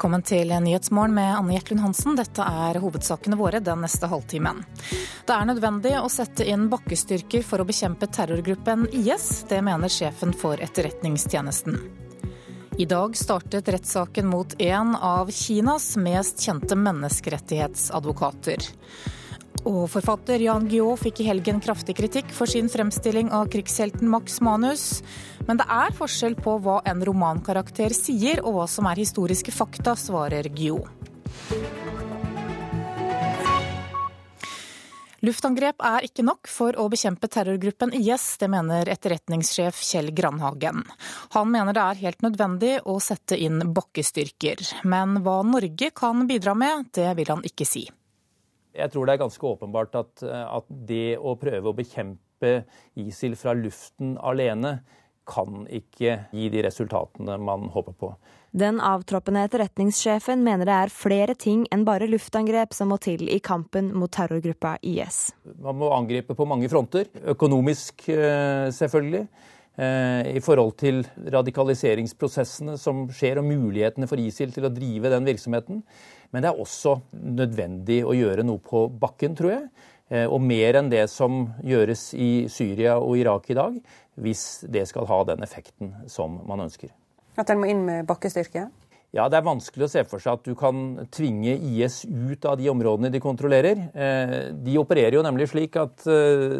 Velkommen til Nyhetsmorgen med Anne Jetlund Hansen. Dette er hovedsakene våre den neste halvtimen. Det er nødvendig å sette inn bakkestyrker for å bekjempe terrorgruppen IS. Det mener sjefen for Etterretningstjenesten. I dag startet rettssaken mot en av Kinas mest kjente menneskerettighetsadvokater. Og forfatter Jan Guillaud fikk i helgen kraftig kritikk for sin fremstilling av krigshelten Max Manus. Men det er forskjell på hva en romankarakter sier og hva som er historiske fakta, svarer Guillaud. Luftangrep er ikke nok for å bekjempe terrorgruppen IS, det mener etterretningssjef Kjell Grandhagen. Han mener det er helt nødvendig å sette inn bakkestyrker. Men hva Norge kan bidra med, det vil han ikke si. Jeg tror det er ganske åpenbart at, at, det å prøve å bekjempe ISIL fra luften alene kan ikke gi de resultatene man håper på. Den avtroppende etterretningssjefen mener det er flere ting enn bare luftangrep som må til i kampen mot terrorgruppa IS. Man må angripe på mange fronter. Økonomisk, eh, selvfølgelig. Eh, I forhold til radikaliseringsprosessene som skjer, og mulighetene for ISIL til å drive den virksomheten. Men det er også nødvendig å gjøre noe på bakken, tror jeg. Eh, og mer enn det som gjøres i Syria og Irak i dag, hvis det skal ha den effekten som man ønsker. At en må inn med bakkestyrke? Ja, Det er vanskelig å se for seg at du kan tvinge IS ut av de områdene de kontrollerer. Eh, de opererer jo nemlig slik at eh,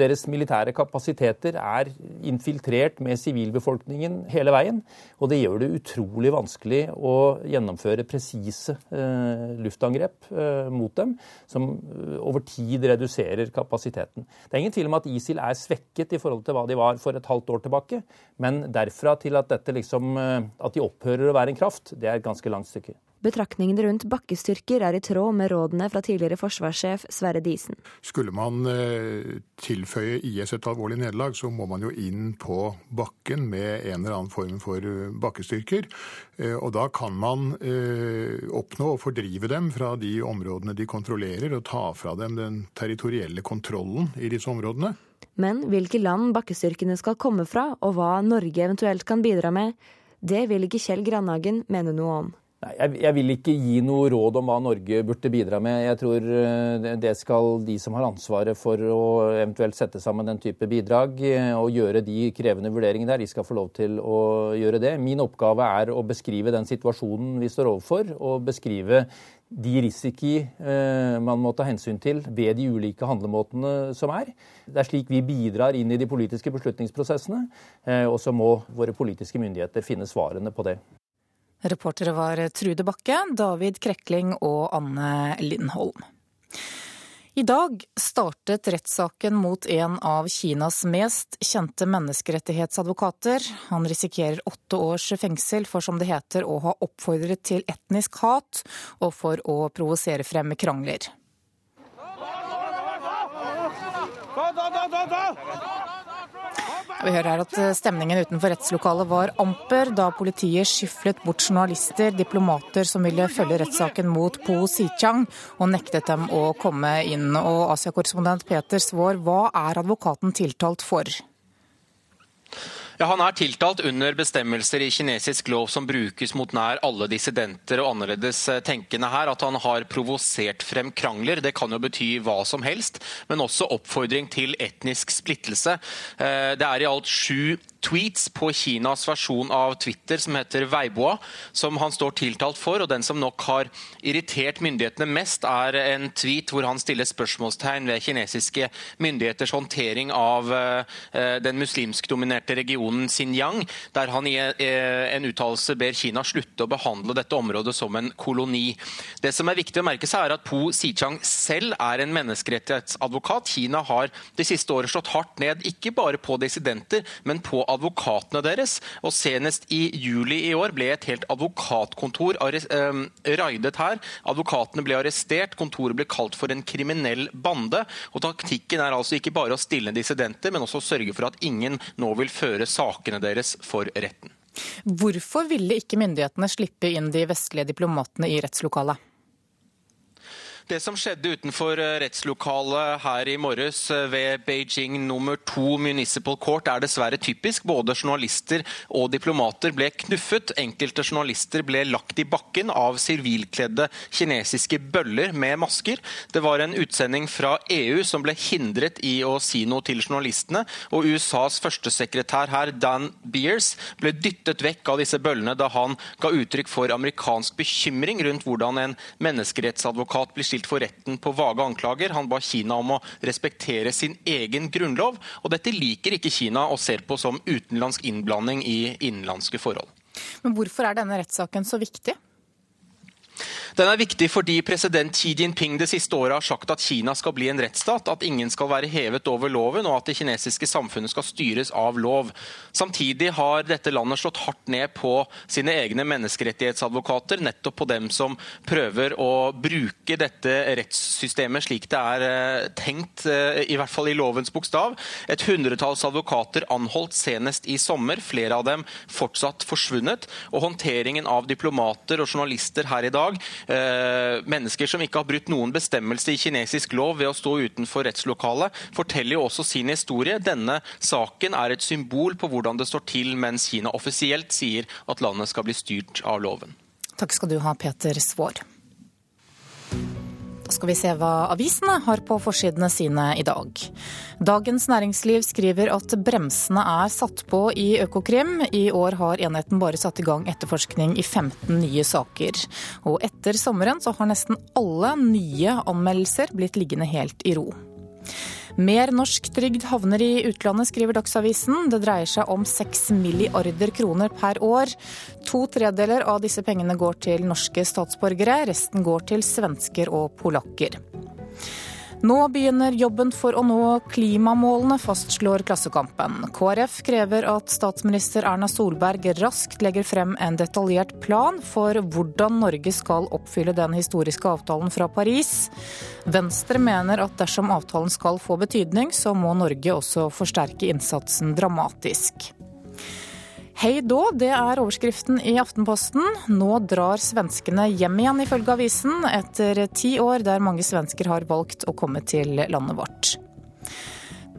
deres militære kapasiteter er infiltrert med sivilbefolkningen hele veien. Og det gjør det utrolig vanskelig å gjennomføre presise eh, luftangrep mot dem, som over tid reduserer kapasiteten. Det er ingen tvil om at ISIL er svekket i forhold til hva de var for et halvt år tilbake, men derfra til at, liksom, at de opphører å være en kraft, det er et ganske langt stykke. Betraktningene rundt bakkestyrker er i tråd med rådene fra tidligere forsvarssjef Sverre Disen. Skulle man eh, tilføye IS et alvorlig nederlag, så må man jo inn på bakken med en eller annen form for eh, bakkestyrker. Eh, og da kan man oppnå å fordrive dem fra de områdene de kontrollerer, og ta fra dem den territorielle kontrollen i disse områdene. Men hvilke land bakkestyrkene skal komme fra, og hva Norge eventuelt kan bidra med, det vil ikke Kjell Grandhagen mene noe om. Nei, jeg, jeg, vil ikke gi noe råd om hva Norge burde bidra med. Jeg tror eh, det skal de som har ansvaret for å eventuelt sette sammen den type bidrag eh, og gjøre de krevende vurderingene der, de skal få lov til å gjøre det. Min oppgave er å beskrive den situasjonen vi står overfor, og beskrive de risiki eh, man må ta hensyn til ved de ulike handlemåtene som er. Det er slik vi bidrar inn i de politiske beslutningsprosessene, og så må våre politiske myndigheter finne svarene på det. Reportere var Trude Bakke, David Krekling og Anne Lindholm. I dag startet rettssaken mot en av Kinas mest kjente menneskerettighetsadvokater. Han risikerer åtte års fengsel for, som det heter, å ha oppfordret til etnisk hat og for å provosere frem krangler. Vi hører her at eh, stemningen utenfor rettslokalet var amper da politiet skyflet bort journalister, diplomater som ville følge rettssaken mot Po Sichang, og nektet dem å komme inn. Og Asia-korrespondent Peter Svaar, hva er advokaten tiltalt for? Ja, Han er tiltalt under bestemmelser i kinesisk lov som brukes mot nær alle dissidenter og annerledes eh, tenkende her. At han har provosert frem krangler. Det kan jo bety hva som helst, men også oppfordring til etnisk splittelse. Eh, det er i alt sju tweets på Kinas versjon av Twitter som heter Weiboa, som han står tiltalt for. og Den som nok har irritert myndighetene mest, er en tweet hvor han stiller spørsmålstegn ved kinesiske myndigheters håndtering av eh, den muslimskdominerte regionen Xinjiang, der han i eh, en uttalelse ber Kina slutte å behandle dette området som en koloni. Det som er viktig å merke seg, er at Po Xichang selv er en menneskerettighetsadvokat. Kina har de siste året slått hardt ned ikke bare på dissidenter, men på advokatene deres. Og senest i juli i år ble et helt advokatkontor eh, raidet her. Advokatene ble arrestert, kontoret ble kalt for en kriminell bande. Og taktikken er altså ikke bare å stille dissidenter, men også sørge for at ingen nå vil føre sakene deres for retten. Hvorfor ville ikke myndighetene slippe inn de vestlige diplomatene i rettslokalet? Det som skjedde utenfor eh, rettslokalet her i morges eh, ved Beijing nummer to Municipal Court er dessverre typisk. Både journalister og diplomater ble knuffet. Enkelte journalister ble lagt i bakken av sivilkledde kinesiske bøller med masker. Det var en utsending fra EU som ble hindret i å si noe til journalistene. Og USAs førstesekretær her, Dan Beers, ble dyttet vekk av disse bøllene da han ga uttrykk for amerikansk bekymring rundt hvordan en menneskerettsadvokat blir stilt for retten på vage anklager. Han ba Kina om å respektere sin egen grunnlov, og dette liker ikke Kina og ser på som utenlandsk innblanding i innenlandske forhold. Men hvorfor er denne rettssaken så viktig? Den er viktig fordi president Xi Jinping det siste året har sagt at Kina skal bli en rettsstat, at ingen skal være hevet over loven, og at det kinesiske samfunnet skal styres av lov. Samtidig har dette landet slått hardt ned på sine egne menneskerettighetsadvokater, nettopp på dem som prøver å bruke dette rettssystemet slik det er eh, tenkt, eh, i hvert fall i lovens bokstav. Et hundretalls advokater anholdt senest i sommer, flere av dem fortsatt forsvunnet. Og håndteringen av diplomater og journalister her i dag mennesker som ikke har brutt noen bestemmelse i kinesisk lov ved å stå utenfor rettslokalet, forteller jo også sin historie. Denne saken er et symbol på hvordan det står til mens Kina offisielt sier at landet skal bli styrt av loven. Takk skal du ha, Peter Svaar skal vi se hva avisene har på forsidene sine i dag. Dagens Næringsliv skriver at bremsene er satt på i Økokrim. I år har enheten bare satt i gang etterforskning i 15 nye saker. Og etter sommeren så har nesten alle nye anmeldelser blitt liggende helt i ro. Mer norsk trygd havner i utlandet, skriver Dagsavisen. Det dreier seg om 6 milliarder kroner per år. To tredeler av disse pengene går til norske statsborgere, resten går til svensker og polakker. Nå begynner jobben for å nå klimamålene, fastslår Klassekampen. KrF krever at statsminister Erna Solberg raskt legger frem en detaljert plan for hvordan Norge skal oppfylle den historiske avtalen fra Paris. Venstre mener at dersom avtalen skal få betydning, så må Norge også forsterke innsatsen dramatisk. Hei då, det er overskriften i Aftenposten. Nå drar svenskene hjem igjen, ifølge avisen, etter ti år der mange svensker har valgt å komme til landet vårt.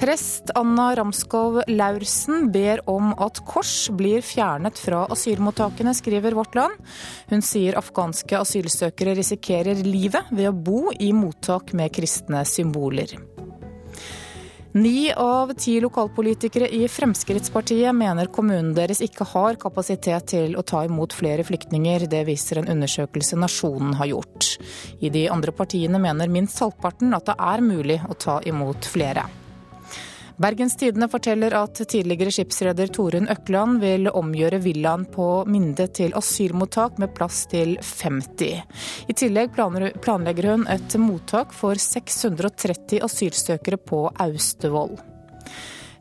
Prest Anna Ramskov Laursen ber om at kors blir fjernet fra asylmottakene, skriver Vårt Land. Hun sier afghanske asylsøkere risikerer livet ved å bo i mottak med kristne symboler. Ni av ti lokalpolitikere i Fremskrittspartiet mener kommunen deres ikke har kapasitet til å ta imot flere flyktninger. Det viser en undersøkelse Nasjonen har gjort. I de andre partiene mener minst halvparten at det er mulig å ta imot flere. Bergens Tidende forteller at tidligere skipsreder Torunn Økland vil omgjøre villaen på Minde til asylmottak med plass til 50. I tillegg planlegger hun et mottak for 630 asylsøkere på Austevoll.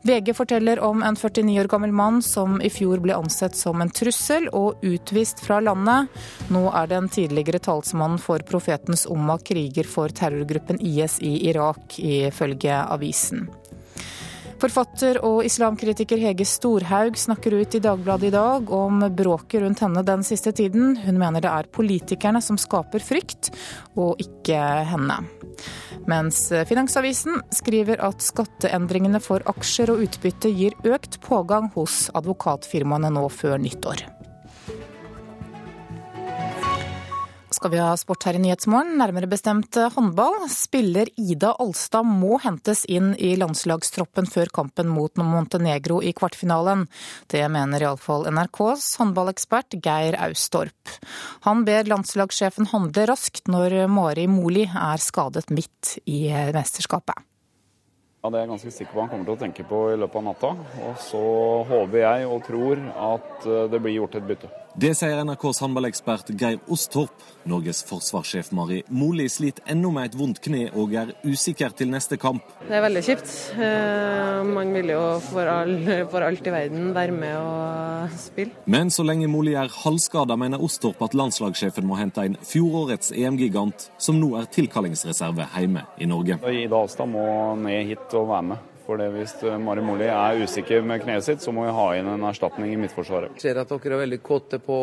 VG forteller om en 49 år gammel mann som i fjor ble ansett som en trussel og utvist fra landet. Nå er det en tidligere talsmann for Profetens Umma kriger for terrorgruppen IS i Irak, ifølge avisen. Forfatter og islamkritiker Hege Storhaug snakker ut i Dagbladet i dag om bråket rundt henne den siste tiden. Hun mener det er politikerne som skaper frykt, og ikke henne. Mens Finansavisen skriver at skatteendringene for aksjer og utbytte gir økt pågang hos advokatfirmaene nå før nyttår. Skal vi ha sport her i Nyhetsmorgen, nærmere bestemt håndball. Spiller Ida Alstad må hentes inn i landslagstroppen før kampen mot Montenegro i kvartfinalen. Det mener iallfall NRKs håndballekspert Geir Austorp. Han ber landslagssjefen handle raskt når Mari Moli er skadet midt i mesterskapet. Ja, Det er jeg ganske sikker på han kommer til å tenke på i løpet av natta. Og så håper jeg og tror at det blir gjort et bytte. Det sier NRKs håndballekspert Geir Ostorp. Norges forsvarssjef Mari Moli sliter ennå med et vondt kne og er usikker til neste kamp. Det er veldig kjipt. Eh, man vil jo for, all, for alt i verden være med og spille. Men så lenge Moli er halvskada, mener Ostorp at landslagssjefen må hente inn fjorårets EM-gigant, som nå er tilkallingsreserve hjemme i Norge. Ida Alstad må ned hit og være med. For det Hvis eh, Mari Moli er usikker med kneet sitt, så må vi ha inn en erstatning i midtforsvaret. Jeg ser at dere er veldig kåte på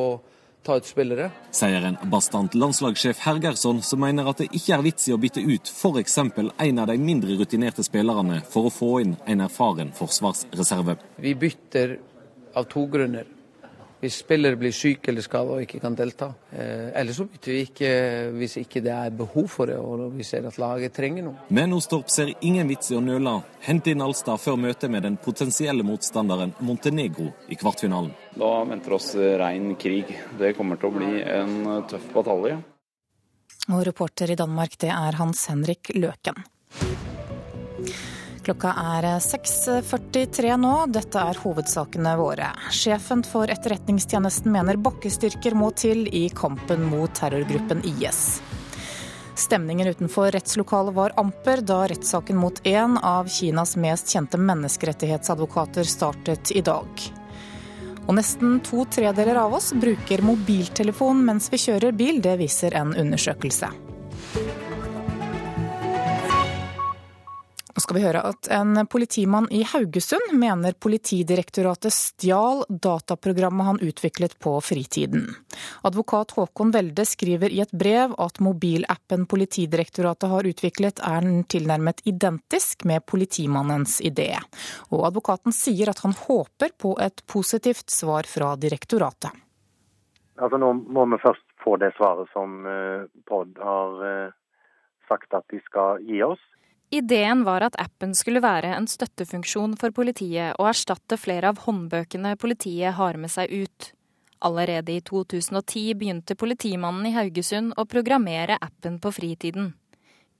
ta ut spillere. Sier en bastant landslagssjef Hergersson, som mener at det ikke er vits i å bytte ut f.eks. en av de mindre rutinerte spillerne for å få inn en erfaren forsvarsreserve. Vi bytter av to grunner. Hvis spillere blir syke eller skadet og ikke kan delta. Eh, eller så bytter vi ikke hvis ikke det er behov for det og vi ser at laget trenger noe. Men Ostorp ser ingen vits i å nøle. Hente inn Alstad før møtet med den potensielle motstanderen Montenegro i kvartfinalen. Da venter oss rein krig. Det kommer til å bli en tøff batalje. Og reporter i Danmark, det er Hans Henrik Løken. Klokka er 6.43 nå. Dette er hovedsakene våre. Sjefen for Etterretningstjenesten mener bakkestyrker må til i kampen mot terrorgruppen IS. Stemningen utenfor rettslokalet var amper da rettssaken mot en av Kinas mest kjente menneskerettighetsadvokater startet i dag. Og nesten to tredeler av oss bruker mobiltelefon mens vi kjører bil, det viser en undersøkelse. Skal vi høre at en politimann i Haugesund mener Politidirektoratet stjal dataprogrammet han utviklet på fritiden. Advokat Håkon Welde skriver i et brev at mobilappen Politidirektoratet har utviklet er tilnærmet identisk med politimannens idé. Og advokaten sier at han håper på et positivt svar fra direktoratet. Altså Nå må vi først få det svaret som eh, POD har eh, sagt at de skal gi oss. Ideen var at appen skulle være en støttefunksjon for politiet og erstatte flere av håndbøkene politiet har med seg ut. Allerede i 2010 begynte politimannen i Haugesund å programmere appen på fritiden.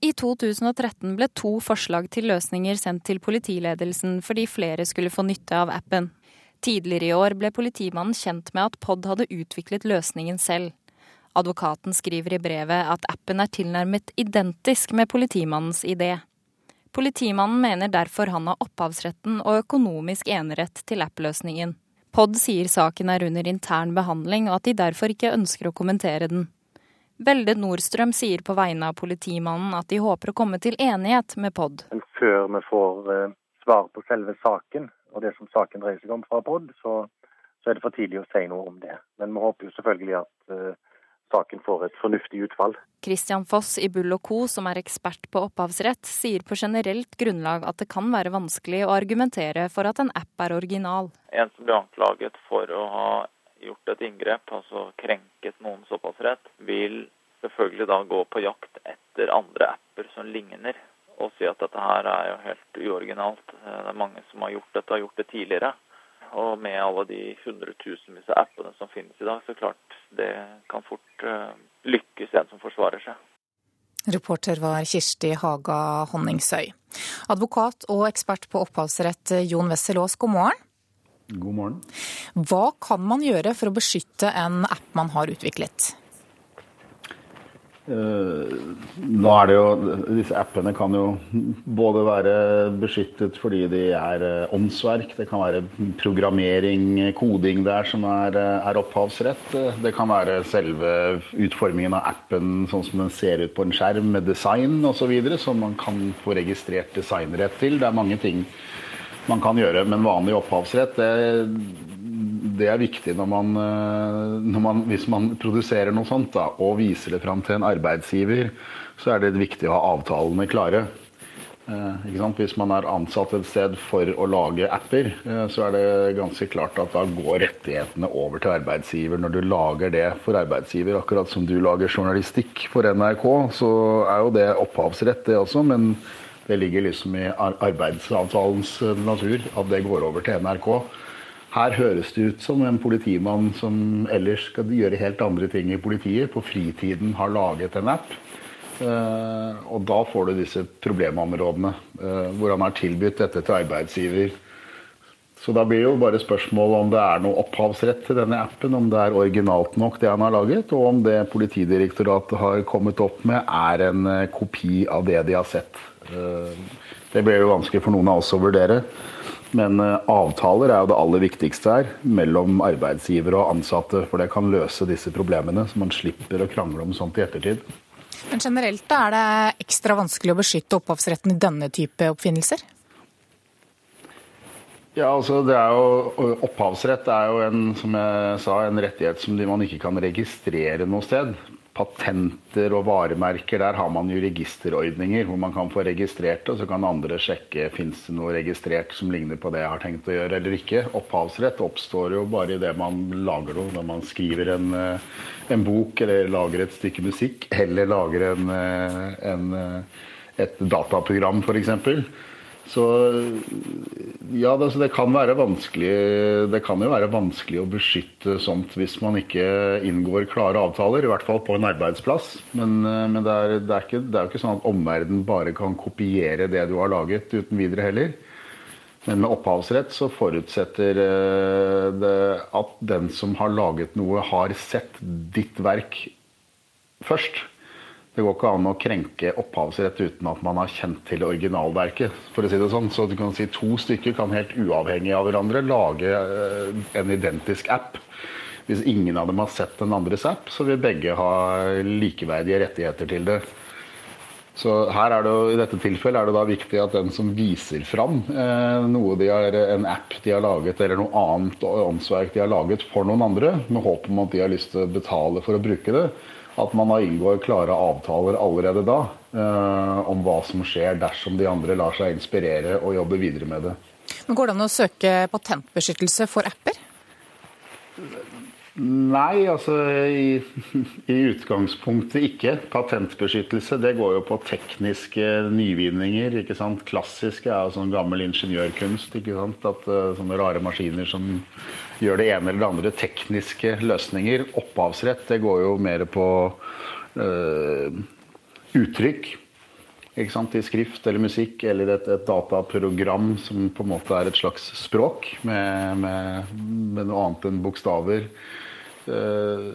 I 2013 ble to forslag til løsninger sendt til politiledelsen fordi flere skulle få nytte av appen. Tidligere i år ble politimannen kjent med at POD hadde utviklet løsningen selv. Advokaten skriver i brevet at appen er tilnærmet identisk med politimannens idé. Politimannen mener derfor han har opphavsretten og økonomisk enerett til app-løsningen. POD sier saken er under intern behandling, og at de derfor ikke ønsker å kommentere den. Velde Nordstrøm sier på vegne av politimannen at de håper å komme til enighet med POD. Før vi får uh, svar på selve saken, og det som saken dreier seg om fra POD, så, så, er det for tidlig å si noe om det. Men vi håper jo selvfølgelig at uh, saken får et fornuftig utfall. Christian Foss i Bull Co., som er ekspert på opphavsrett, sier på generelt grunnlag at det kan være vanskelig å argumentere for at en app er original. En som blir anklaget for å ha gjort et inngrep, altså krenket noens opphavsrett, vil selvfølgelig da gå på jakt etter andre apper som ligner, og si at dette her er jo helt uoriginalt. Det er mange som har gjort dette, har gjort det tidligere. Og med alle de hundretusenvis av appene som finnes i dag, så klart det kan fort uh, lykkes en som forsvarer seg. Reporter var Kirsti Haga Honningsøy. Advokat og ekspert på opphavsrett Jon Wessel Aas, god morgen. God morgen. Hva kan man gjøre for å beskytte en app man har utviklet? Eh, nå er det jo, Disse appene kan jo både være beskyttet fordi de er eh, åndsverk, det kan være programmering, koding der som er, eh, er opphavsrett. Det kan være selve utformingen av appen sånn som den ser ut på en skjerm med design osv. Som man kan få registrert designrett til. Det er mange ting man kan gjøre, men vanlig opphavsrett det det er viktig når man, eh, når man, hvis man produserer noe sånt da, og viser det fram til en arbeidsgiver, så er det viktig å ha avtalene klare. Eh, hvis man er ansatt et sted for å lage apper, eh, så er det ganske klart at da går rettighetene over til arbeidsgiver. Når du lager det for arbeidsgiver, akkurat som du lager journalistikk for NRK, så er jo det opphavsrett, det også. Men det ligger liksom i arbeidsavtalens natur at det går over til NRK. Her høres det ut som en politimann som ellers skal gjøre helt andre ting i politiet, på fritiden har laget en app. Eh, og da får du disse problemområdene eh, hvor han har tilbudt dette til arbeidsgiver. Så da blir jo bare spørsmålet om det er noe opphavsrett til denne appen, om det er originalt nok det han har laget, og om det Politidirektoratet har kommet opp med er en eh, kopi av det de har sett. Det blir jo vanskelig for noen av oss å vurdere. Men eh, avtaler er jo det aller viktigste her, mellom arbeidsgiver og ansatte. For det kan løse disse problemene, så man slipper å krangle om sånt i ettertid. Men generelt da, er det ekstra vanskelig å beskytte opphavsretten i denne type oppfinnelser? Ja, altså det er jo, Opphavsrett er jo en, som jeg sa, en rettighet som man ikke kan registrere noe sted. Patenter og varemerker, der har man jo registerordninger hvor man kan få registrert det. Så kan andre sjekke fins det noe registrert som ligner på det jeg har tenkt å gjøre eller ikke. Opphavsrett oppstår jo bare det man lager noe. Når man skriver en, eh, en bok eller lager et stykke musikk eller lager en, eh, en, et dataprogram f.eks. Så ja, det, det, kan være vanskelig Det kan jo være vanskelig å beskytte sånt hvis man ikke inngår klare avtaler, i hvert fall på en arbeidsplass. Men, eh, men det, er, det, er ikke, det er jo ikke sånn at omverdenen bare kan kopiere det du har laget uten videre heller. Men med opphavsrett så forutsetter eh, det at den som har laget noe, har sett ditt verk først. Det går ikke an å krenke opphavsrett uten at man har kjent til originalverket. for å si det sånn. Så du kan si To stykker kan helt uavhengig av hverandre lage eh, en identisk app. Hvis ingen av dem har sett den andres app, så vil begge ha likeverdige rettigheter til det. Så her er det, I dette tilfellet er det da viktig at den som viser fram eh, noe de har, en app de har laget, eller noe annet åndsverk de har laget for noen andre, med håp om at de har lyst til å betale for å bruke det, at man har inngår klare avtaler allerede da eh, om hva som skjer dersom de andre lar seg inspirere og jobber videre med det. Men Går det an å søke patentbeskyttelse for apper? Nei, altså i, i, utgangspunktet ikke. Patentbeskyttelse det går jo på tekniske nyvinninger. ikke sant? Klassiske er jo sånn gammel ingeniørkunst. ikke sant? At uh, Sånne rare maskiner som gjør det ene eller det andre. Tekniske løsninger. Opphavsrett det går jo mer på uh, uttrykk. Ikke sant? I skrift eller musikk eller et, et, dataprogram som på en måte er et slags språk med, med, med noe annet enn bokstaver. Eh,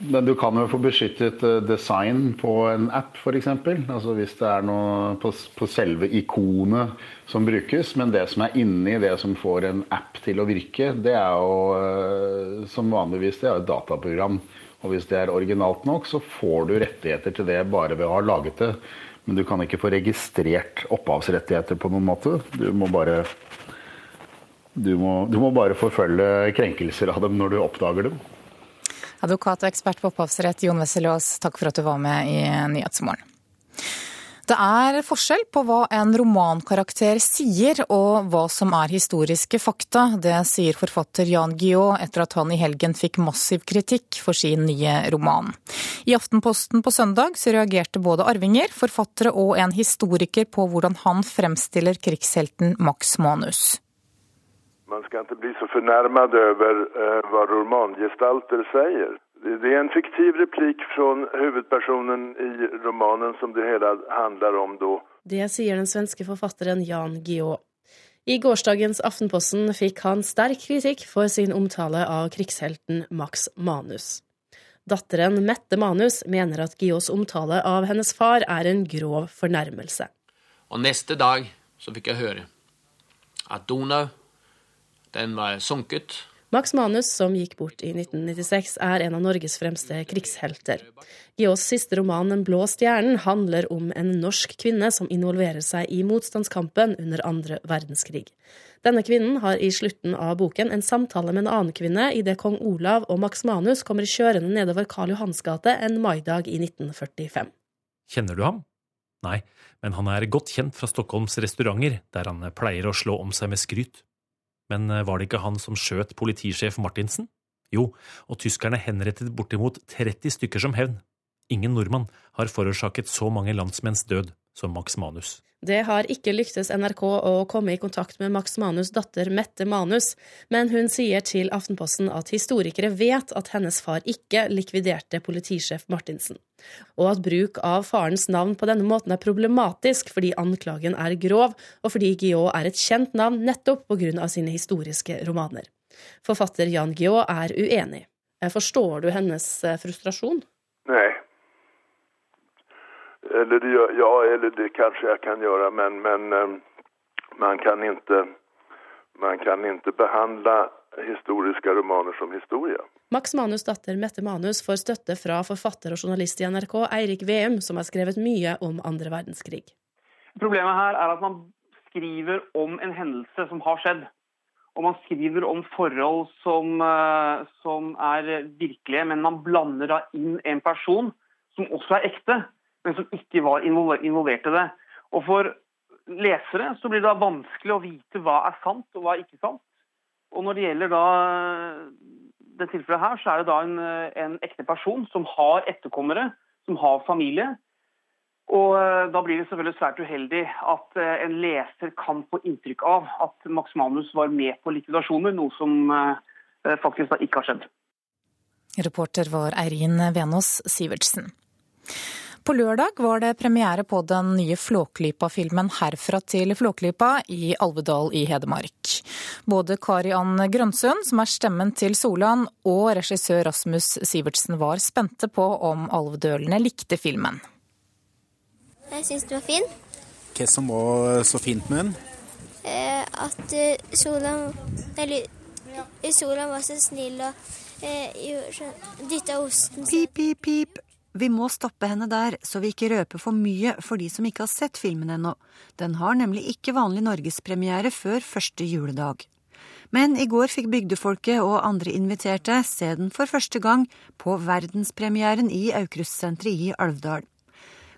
men du kan jo få beskyttet eh, design på en app, f.eks. Altså hvis det er noe på, på, selve ikonet som brukes. Men det som er inni det som får en app til å virke, det er jo eh, som vanligvis det er et dataprogram. Og hvis det er originalt nok, så får du rettigheter til det bare ved å ha laget det. Men du kan ikke få registrert opphavsrettigheter på noen måte. Du må bare du må, du må bare forfølge krenkelser av dem når du oppdager dem. Advokat og ekspert på opphavsrett Jon Wessel-Aas, takk for at du var med i Nyhetsmorgen. Det er forskjell på hva en romankarakter sier og hva som er historiske fakta. Det sier forfatter Jan Guillaud etter at han i helgen fikk massiv kritikk for sin nye roman. I Aftenposten på søndag så reagerte både arvinger, forfattere og en historiker på hvordan han fremstiller krigshelten Max Manus. Man skal ikke bli så fornærmet over uh, hva romangestalter sier. Det er en fiktiv replikk fra hovedpersonen i romanen som det hele handler om da. Det sier den svenske forfatteren Jan Guillaud. I gårsdagens Aftenposten fikk han sterk kritikk for sin omtale av krigshelten Max Manus. Datteren Mette Manus mener at Guillauds omtale av hennes far er en grov fornærmelse. Og neste dag så fikk jeg høre at Donau den var sunket. Max Manus, som gikk bort i 1996, er en av Norges fremste krigshelter. Giås siste roman 'Den blå stjernen' handler om en norsk kvinne som involverer seg i motstandskampen under andre verdenskrig. Denne kvinnen har i slutten av boken en samtale med en annen kvinne idet kong Olav og Max Manus kommer kjørende nedover Karl Johans gate en maidag i 1945. Kjenner du ham? Nei, men han er godt kjent fra Stockholms restauranter, der han pleier å slå om seg med skryt. Men eh, var det ikke han som skjøt politisjef Martinsen? Jo, og tyskerne henrettet bortimot 30 stykker som hevn. Ingen nordmann har forårsaket så mange landsmenns død som Max Manus. Det har ikke lyktes NRK å komme i kontakt med Max Manus' datter Mette Manus, men hun sier til Aftenposten at historikere vet at hennes far ikke likviderte politisjef Martinsen, og at bruk av farens navn på denne måten er problematisk fordi anklagen er grov, og fordi Guillaud er et kjent navn nettopp på grunn av sine historiske romaner. Forfatter Jan Guillaud er uenig. Forstår du hennes eh, frustrasjon? Nei, eller det, ja, eller det kanskje jeg kan gjøre, men, men ehm, man, kan ikke man kan ikke behandle historiske romaner som historie. Max Manus' datter Mette Manus får støtte fra forfatter og journalist i NRK Eirik Veum, som har skrevet mye om andre verdenskrig. Problemet her er at man skriver om en hendelse som har skjedd, og man skriver om forhold som, eh, som er virkelige, men man blander da inn en person som også er ekte, men som ikke var involvert i det. Og For lesere så blir det da vanskelig å vite hva er sant og hva er ikke sant. Og Når det gjelder da det tilfellet her, så er det da en, en ekte person som har etterkommere, som har familie, og eh, Da blir det selvfølgelig svært uheldig at eh, en leser kan få inntrykk av at Max Manus var med på likvidasjoner, noe som eh, faktisk da ikke har skjedd. Reporter var Eirin Venås Sivertsen. På lørdag var det premiere på den nye Flåklypa-filmen 'Herfra til Flåklypa' i Alvedal i Hedmark. Både Kari Ann Grønsund, som er stemmen til Solan, og regissør Rasmus Sivertsen var spente på om alvedølene likte filmen. Jeg syns den var fin. Hva som var så fint med den? Eh, at uh, Solan Eller Solan var så snill og eh, dytta osten Pip, pip, pip. Vi må stoppe henne der, så vi ikke røper for mye for de som ikke har sett filmen ennå. Den har nemlig ikke vanlig norgespremiere før første juledag. Men i går fikk bygdefolket og andre inviterte se den for første gang på verdenspremieren i Aukrustsenteret i Alvdal.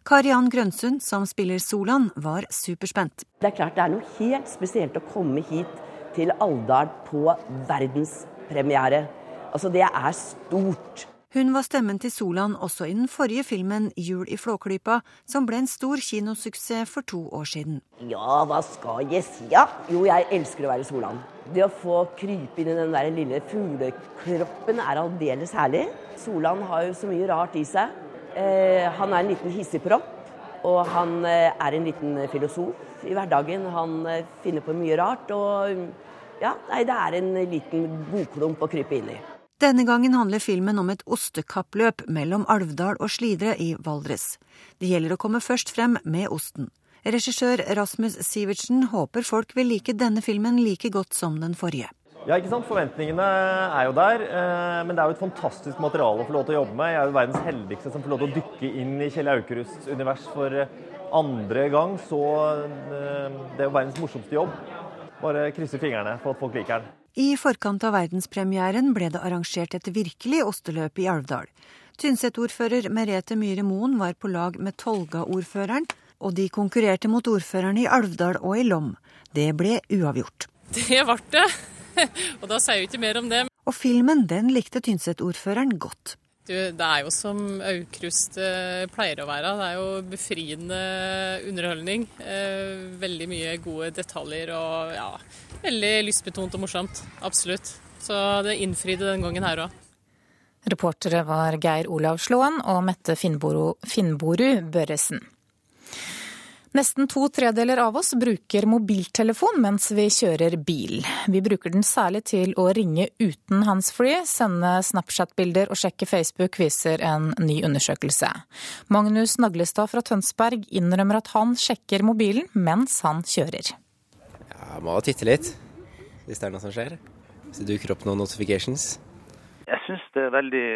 Kariann Grønsund, som spiller Solan, var superspent. Det er klart det er noe helt spesielt å komme hit til Alvdal på verdenspremiere. Altså, det er stort. Hun var stemmen til Solan også i den forrige filmen 'Jul i Flåklypa', som ble en stor kinosuksess for to år siden. Ja, hva skal jeg si? Ja, jo, jeg elsker å være Solan. Det å få krype inn i den der lille fuglekroppen er aldeles herlig. Solan har jo så mye rart i seg. Eh, han er en liten hissigpropp, og han eh, er en liten filosof i hverdagen. Han eh, finner på mye rart, og ja, nei, det er en liten godklump å krype inn i. Denne gangen handler filmen om et ostekappløp mellom Alvdal og Slidre i Valdres. Det gjelder å komme først frem med osten. Regissør Rasmus Sivertsen håper folk vil like denne filmen like godt som den forrige. Ja, ikke sant? Forventningene er jo der. Eh, men det er jo et fantastisk materiale å få lov til å jobbe med. Jeg er jo verdens heldigste som får lov til å dykke inn i Kjell Aukerusts univers for eh, andre gang. Så eh, det er jo verdens morsomste jobb. Bare krysser fingrene for at folk liker den. I forkant av verdenspremieren ble det arrangert et virkelig osteløp i Alvdal. Tynset-ordfører Merete Myhre Moen var på lag med Tolga-ordføreren, og de konkurrerte mot ordførerne i Alvdal og i Lom. Det ble uavgjort. Det ble det. og da sier jeg ikke mer om det. Og filmen den likte Tynset-ordføreren godt. Du, det er jo som Aukrust eh, pleier å være. Det er jo befriende underholdning. Eh, veldig mye gode detaljer og ja, veldig lystbetont og morsomt. Absolutt. Så det innfridde den gangen her òg. Reportere var Geir Olav Slåen og Mette Finnboru Børresen. Nesten to tredeler av oss bruker mobiltelefon mens vi kjører bil. Vi bruker den særlig til å ringe uten handsfree, sende Snapchat-bilder og sjekke Facebook, viser en ny undersøkelse. Magnus Naglestad fra Tønsberg innrømmer at han sjekker mobilen mens han kjører. Ja, må titte litt hvis det er noe som skjer. Hvis det dukker opp noen notifications. Jeg syns det er veldig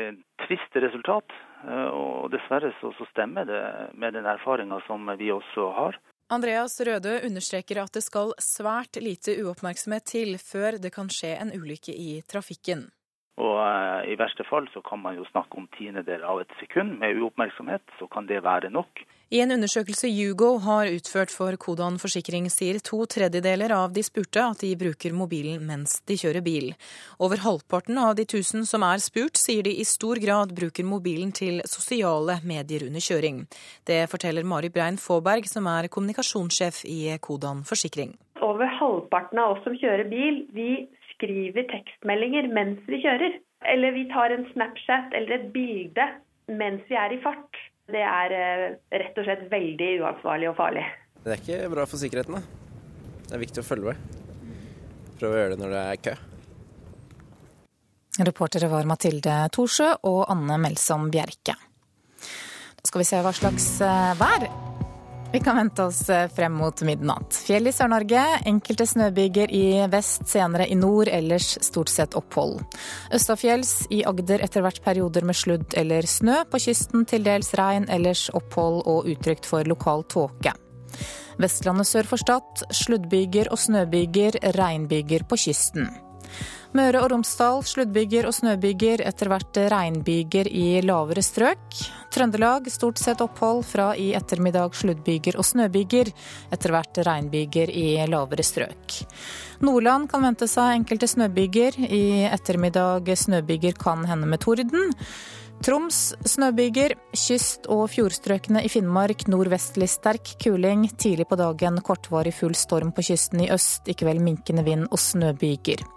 trist resultat. Eh, og dessverre så, så stemmer det med den erfaringa som vi også har. Andreas Røde understreker at det skal svært lite uoppmerksomhet til før det kan skje en ulykke i trafikken. Og uh, I verste fall så kan man jo snakke om tiendedeler av et sekund med uoppmerksomhet. Så kan det være nok. I en undersøkelse Hugo har utført for Kodan forsikring, sier to tredjedeler av de spurte at de bruker mobilen mens de kjører bil. Over halvparten av de tusen som er spurt, sier de i stor grad bruker mobilen til sosiale medier under kjøring. Det forteller Mari Brein Faaberg, som er kommunikasjonssjef i Kodan forsikring. Over halvparten av oss som kjører bil, vi skriver tekstmeldinger mens vi kjører. Eller vi tar en Snapchat eller et bilde mens vi er i fart. Det er eh, rett og slett veldig uansvarlig og farlig. Det er ikke bra for sikkerheten, da. Det er viktig å følge med. Prøve å gjøre det når det er kø. Reportere var Mathilde Thorsø og Anne Melsom Bjerke. Da skal vi se hva slags eh, vær vi kan vente oss eh, frem mot midnatt. Fjell i Sør-Norge, enkelte snøbyger i vest, senere i nord, ellers stort sett opphold. Østafjells i Agder etter hvert perioder med sludd eller snø. På kysten til dels regn, ellers opphold og utrygt for lokal tåke. Vestlandet sør for Stad sluddbyger og snøbyger, regnbyger på kysten. Møre og Romsdal sluddbyger og snøbyger, etter hvert regnbyger i lavere strøk. Trøndelag stort sett opphold, fra i ettermiddag sluddbyger og snøbyger, etter hvert regnbyger i lavere strøk. Nordland kan vente seg enkelte snøbyger, i ettermiddag snøbyger kan hende med torden. Troms snøbyger, kyst- og fjordstrøkene i Finnmark nordvestlig sterk kuling. Tidlig på dagen kortvarig full storm på kysten i øst, i kveld minkende vind og snøbyger.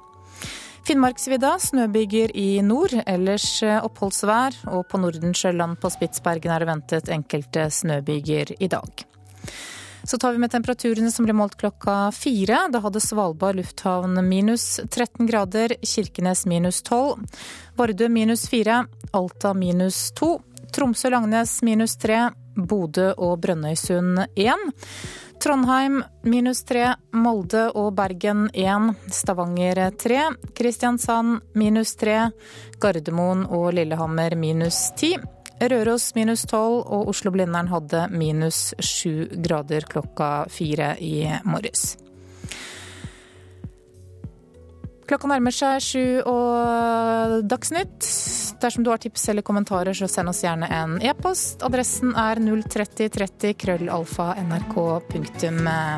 Finnmarksvidda snøbyger i nord, ellers eh, oppholdsvær. Og på Nordensjøland på Spitsbergen er det ventet enkelte snøbyger i dag. Så tar vi med temperaturene som ble målt klokka fire. Da hadde Svalbard lufthavn minus 13 grader, Kirkenes minus 12, Vardø minus 4, Alta minus 2, Tromsø-Langnes minus 3, Bodø og Brønnøysund 1. Trondheim minus tre, Molde og Bergen én, Stavanger tre, Kristiansand minus tre, Gardermoen og Lillehammer minus ti. Røros minus tolv og Oslo-Blindern hadde minus sju grader klokka fire i morges. Klokka nærmer seg sju og Dagsnytt. Dersom du har tips eller kommentarer, så send oss gjerne en e-post. Adressen er 03030 krøllalfa nrk.no.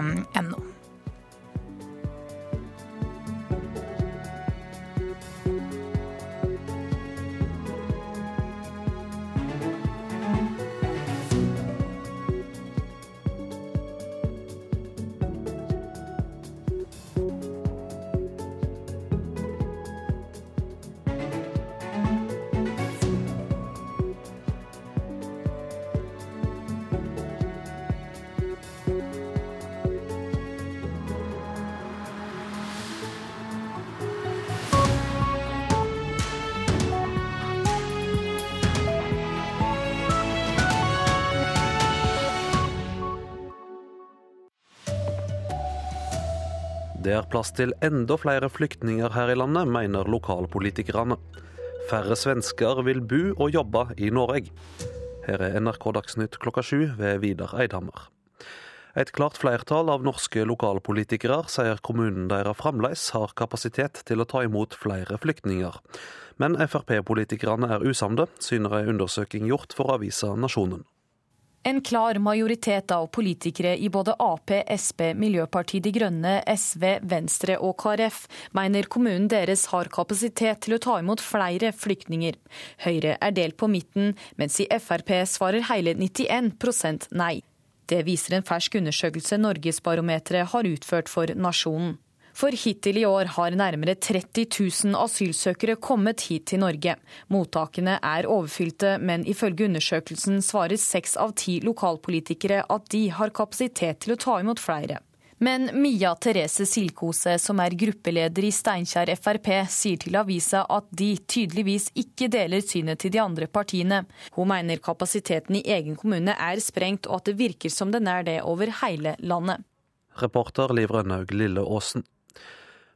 Det er plass til enda flere flyktninger her i landet, mener lokalpolitikerne. Færre svensker vil bo og jobbe i Norge. Her er NRK Dagsnytt klokka sju ved Vidar Eidhammer. Et klart flertall av norske lokalpolitikere sier kommunen deres fremdeles har kapasitet til å ta imot flere flyktninger. Men Frp-politikerne er usamde, syner en undersøking gjort for avisa Nasjonen. En klar majoritet av politikere i både Ap, Sp, Miljøpartiet De Grønne, SV, Venstre og KrF mener kommunen deres har kapasitet til å ta imot flere flyktninger. Høyre er delt på midten, mens i Frp svarer hele 91% nei. Det viser en fersk undersøkelse Norgesbarometeret har utført for Nasjonen. For hittil i år har nærmere 30 000 asylsøkere kommet hit til Norge. Mottakene er overfylte, men ifølge undersøkelsen svarer seks av ti lokalpolitikere at de har kapasitet til å ta imot flere. Men Mia Therese Silkose, som er gruppeleder i Steinkjer Frp, sier til avisa at de tydeligvis ikke deler synet til de andre partiene. Hun mener kapasiteten i egen kommune er sprengt, og at det virker som den er det over hele landet. Reporter Liv Rønnaug Lille Aasen.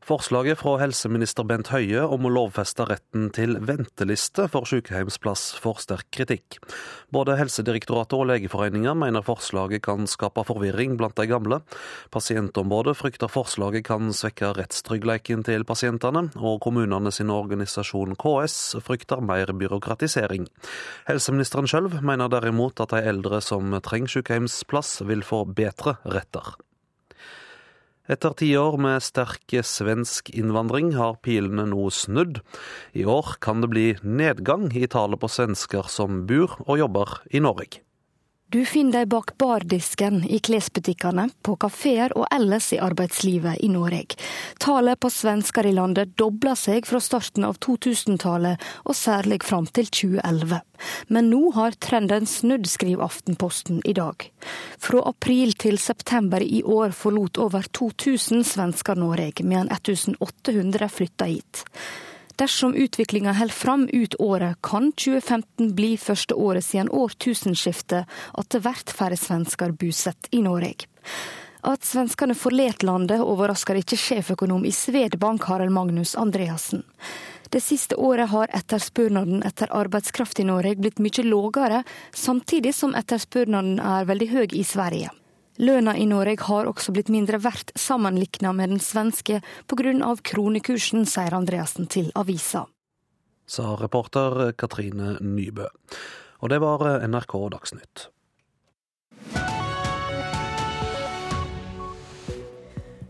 Forslaget fra helseminister Bent Høie om å lovfeste retten til venteliste for sykehjemsplass får sterk kritikk. Både Helsedirektoratet og Legeforeningen mener forslaget kan skape forvirring blant de gamle. Pasientombudet frykter forslaget kan svekke rettstryggheten til pasientene, og kommunene sin organisasjon KS frykter mer byråkratisering. Helseministeren sjøl mener derimot at de eldre som trenger sykehjemsplass, vil få bedre retter. Etter ti år med sterk svensk innvandring har pilene nå snudd. I år kan det bli nedgang i tallet på svensker som bor og jobber i Norge. Du finner dem bak bardisken i klesbutikkene, på kafeer og ellers i arbeidslivet i Norge. Tallet på svensker i landet dobla seg fra starten av 2000-tallet, og særlig fram til 2011. Men nå har trenden snudd, skriver Aftenposten i dag. Fra april til september i år forlot over 2000 svensker Norge, medan 1800 flytta hit. Dersom utviklinga holder fram ut året, kan 2015 bli første året siden årtusenskiftet at det blir færre svensker bosatt i Norge. At svenskene forlater landet, overrasker ikke sjeføkonom i Svedbank, Harald Magnus Andreassen. Det siste året har etterspørnaden etter arbeidskraft i Norge blitt mye lågere, samtidig som etterspørnaden er veldig høy i Sverige. Lønna i Norge har også blitt mindre verdt sammenlikna med den svenske pga. kronekursen, sier Andreassen til avisa. Sa reporter Katrine Nybø. Og det var NRK Dagsnytt.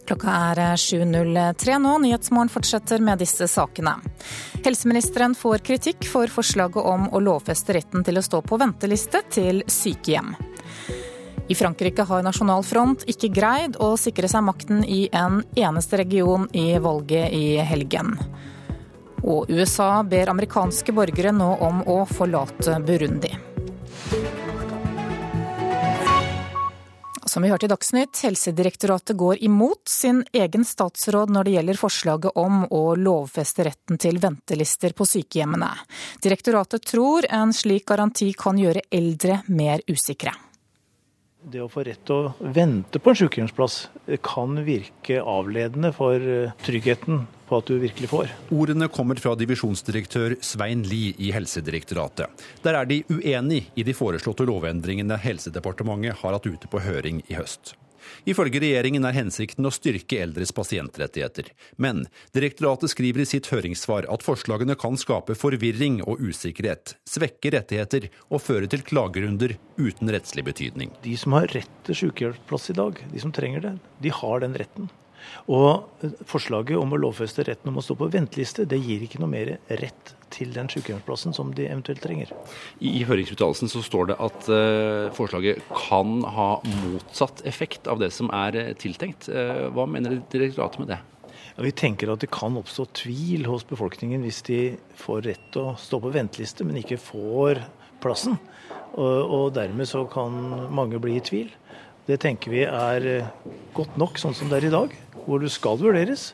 Klokka er 7.03 nå. Nyhetsmorgen fortsetter med disse sakene. Helseministeren får kritikk for forslaget om å lovfeste retten til å stå på venteliste til sykehjem. I Frankrike har Nasjonal Front ikke greid å sikre seg makten i en eneste region i valget i helgen. Og USA ber amerikanske borgere nå om å forlate Burundi. Som vi hørte i Dagsnytt, Helsedirektoratet går imot sin egen statsråd når det gjelder forslaget om å lovfeste retten til ventelister på sykehjemmene. Direktoratet tror en slik garanti kan gjøre eldre mer usikre. Det å få rett til å vente på en sykehjemsplass kan virke avledende for eh, tryggheten på at du virkelig får. Ordene kommer fra divisjonsdirektør Svein Lie i Helsedirektoratet. Der er de uenig i de foreslåtte lovendringene Helsedepartementet har hatt ute på høring i høst. Ifølge regjeringen er hensikten å styrke eldres pasientrettigheter. Men direktoratet skriver i sitt høringssvar at forslagene kan skape forvirring og usikkerhet, svekke rettigheter og føre til klagerunder uten rettslig betydning. De som har rett til sykehjelpsplass i dag, de som trenger det, de har den retten. Og forslaget om å lovfeste retten om å stå på venteliste, det gir ikke noe mer rett til den sykehjemsplassen som de eventuelt trenger. I høringsuttalelsen så står det at uh, forslaget kan ha motsatt effekt av det som er uh, tiltenkt. Uh, hva mener direktoratet med det? Ja, vi tenker at det kan oppstå tvil hos befolkningen hvis de får rett til å stå på venteliste, men ikke får plassen. Og, og dermed så kan mange bli i tvil. Det tenker vi er godt nok sånn som det er i dag hvor du skal vurderes,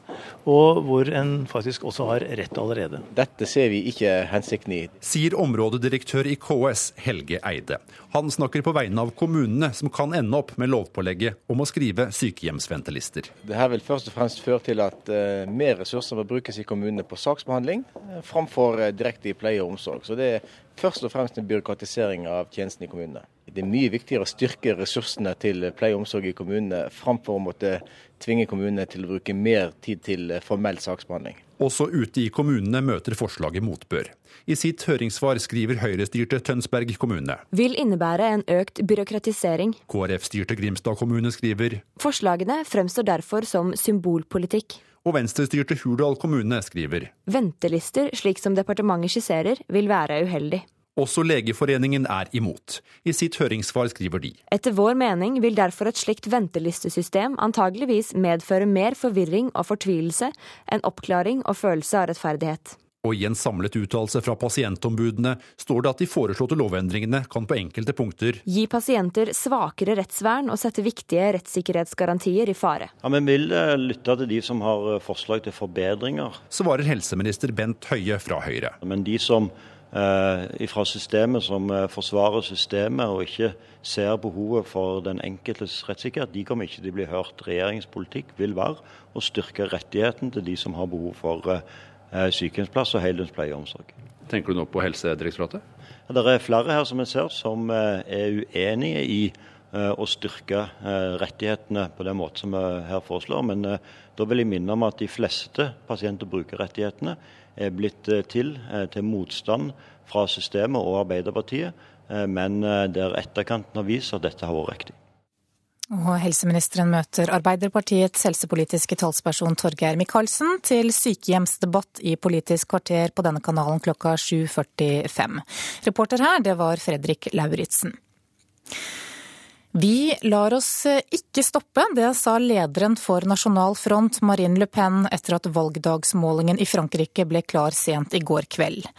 og hvor en faktisk også har rett allerede. Dette ser vi ikke hensikten i. Sier områdedirektør i KS Helge Eide. Han snakker på vegne av kommunene som kan ende opp med lovpålegget om å skrive sykehjemsventelister. Dette vil først og fremst føre til at uh, mer ressurser må brukes i kommunene på saksbehandling, uh, framfor uh, direkte i pleie og omsorg. Så det er først og fremst en byråkratisering av tjenestene i kommunene. Det er mye viktigere å styrke ressursene til pleie og omsorg i kommunene, framfor å måtte tvinge kommunene til å bruke mer tid til formell saksbehandling. Også ute i kommunene møter forslaget motbør. I sitt høringssvar skriver Høyre-styrte Tønsberg kommune. Vil innebære en økt byråkratisering. KrF-styrte Grimstad kommune skriver. Forslagene fremstår derfor som symbolpolitikk. Og venstrestyrte Hurdal kommune skriver. Ventelister, slik som departementet skisserer, vil være uheldig. Også Legeforeningen er imot. I sitt høringssvar skriver de. Etter vår mening vil derfor et slikt ventelistesystem antageligvis medføre mer forvirring og fortvilelse enn oppklaring og følelse av rettferdighet. Og i en samlet uttalelse fra pasientombudene står det at de foreslåtte lovendringene kan på enkelte punkter Gi pasienter svakere rettsvern og sette viktige rettssikkerhetsgarantier i fare. Ja, Vi vil eh, lytte til de som har eh, forslag til forbedringer. Svarer helseminister Bent Høie fra Høyre. Men de som fra systemet som eh, forsvarer systemet og ikke ser behovet for den enkeltes rettssikkerhet, de kommer ikke til å bli hørt. Regjeringens politikk vil være å styrke rettigheten til de som har behov for eh, sykehjemsplass og heldøgns pleie og omsorg. Tenker du nå på Helsedirektoratet? Ja, det er flere her som jeg ser som er uenige i å styrke rettighetene på den måten som vi her foreslår. Men da vil jeg minne om at de fleste pasient- og brukerrettighetene er blitt eh, til eh, til motstand fra systemet og Arbeiderpartiet, eh, men der etterkanten har vist at dette har vært riktig. Og helseministeren møter Arbeiderpartiets helsepolitiske talsperson Torgeir Micaelsen til sykehjemsdebatt i Politisk kvarter på denne kanalen klokka 7.45. Reporter her, det var Fredrik Lauritzen. Vi lar oss ikke stoppe, det sa lederen for Nasjonal Front, Marine Le Pen, etter at valgdagsmålingen i Frankrike ble klar sent i går kveld.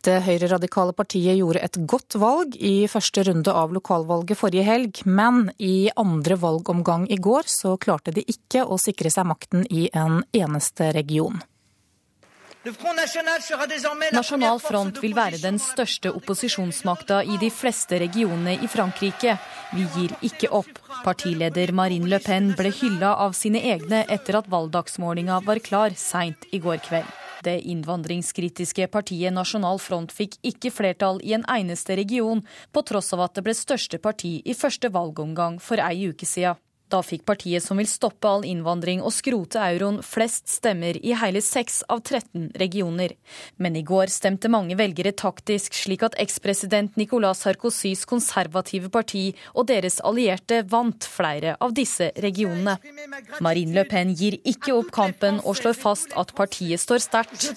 Det høyreradikale partiet gjorde et godt valg i første runde av lokalvalget forrige helg, men i andre valgomgang i går så klarte de ikke å sikre seg makten i en eneste region. Nasjonal Front vil være den største opposisjonsmakta i de fleste regionene i Frankrike. Vi gir ikke opp. Partileder Marine Le Pen ble hylla av sine egne etter at valgdagsmålinga var klar seint i går kveld. Det innvandringskritiske partiet Nasjonal Front fikk ikke flertall i en eneste region, på tross av at det ble største parti i første valgomgang for ei uke siden. Da fikk partiet som vil stoppe all innvandring og skrote euroen, flest stemmer i hele seks av 13 regioner. Men i går stemte mange velgere taktisk, slik at ekspresident Nicolas Sarkozys konservative parti og deres allierte vant flere av disse regionene. Marine Le Pen gir ikke opp kampen og slår fast at partiet står sterkt.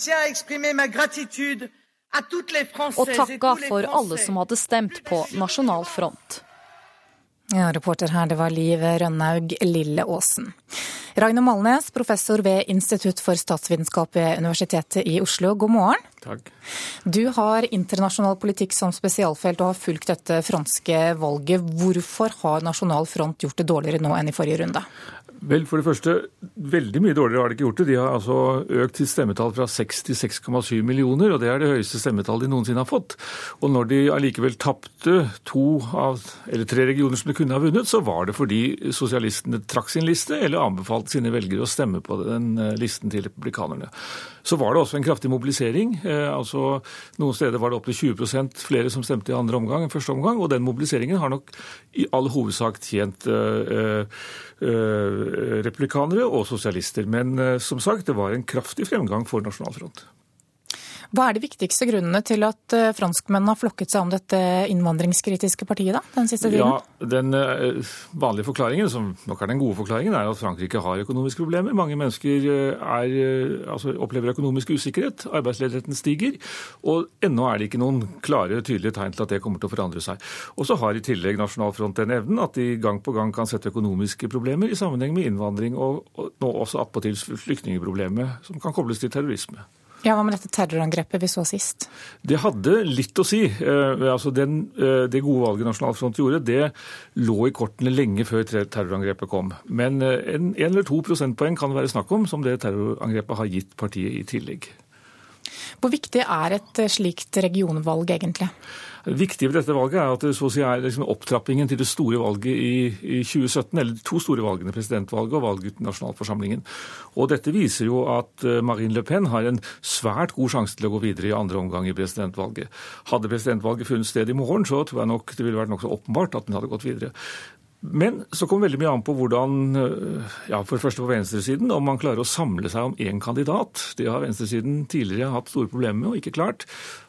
Og takka for alle som hadde stemt på Nasjonal Front. Ja, reporter her, det var Liv Rønnaug Lilleåsen. Ragnar Malnes, professor ved Institutt for statsvitenskap ved Universitetet i Oslo, god morgen. Takk. Du har internasjonal politikk som spesialfelt og har fulgt dette franske valget. Hvorfor har Nasjonal Front gjort det dårligere nå enn i forrige runde? Vel, for det første, veldig mye dårligere har de ikke gjort det. De har altså økt sitt stemmetall fra 6 til 6,7 millioner, og det er det høyeste stemmetallet de noensinne har fått. Og når de allikevel tapte to av, eller tre regioner som de kunne ha vunnet, så var det fordi sosialistene trakk sin liste eller anbefalte sine velgere å stemme på den eh, listen til republikanerne. Så var det også en kraftig mobilisering. Eh, altså Noen steder var det opptil 20% flere som stemte i andre omgang enn første omgang, og den mobiliseringen har nok i all hovedsak tjent uh, republikanere og sosialister. Men uh, som sagt, det var en kraftig fremgang for Nasjonal Front. Hva er de viktigste grunnene til at eh, franskmennene har flokket seg om dette innvandringskritiske partiet da, den siste tiden? Ja, Den eh, vanlige forklaringen, som nok er den gode forklaringen, er at Frankrike har økonomiske problemer. Mange mennesker eh, er, altså, opplever økonomisk usikkerhet. Arbeidsledigheten stiger. Og ennå er det ikke noen klare, tydelige tegn til at det kommer til å forandre seg. Og så har i tillegg Nasjonal Front den evnen at de gang på gang kan sette økonomiske problemer i sammenheng med innvandring, og, nå også attpåtil flyktningproblemet, som kan kobles til terrorisme. Ja, Hva med dette terrorangrepet vi så sist? Det hadde litt å si. Eh, altså den, eh, det gode valget Nasjonalfront gjorde, det lå i kortene lenge før terrorangrepet kom. Men eh, en, en eller to prosentpoeng kan det være snakk om, som det terrorangrepet har gitt partiet i tillegg. Hvor viktig er et slikt regionvalg egentlig? Det viktige ved dette valget er at det så å si er liksom opptrappingen til det store valget i, i, 2017, eller de to store valgene, presidentvalget og valget til nasjonalforsamlingen. Og Dette viser jo at eh, Marine Le Pen har en svært god sjanse til å gå videre i andre omgang i presidentvalget. Hadde presidentvalget funnet sted i morgen, så tror jeg nok det ville vært nokså åpenbart at den hadde gått videre. Men så kommer veldig mye an på hvordan, eh, ja, for det første på venstresiden, om man klarer å samle seg om én kandidat. Det har venstresiden tidligere hatt store problemer med og ikke klart.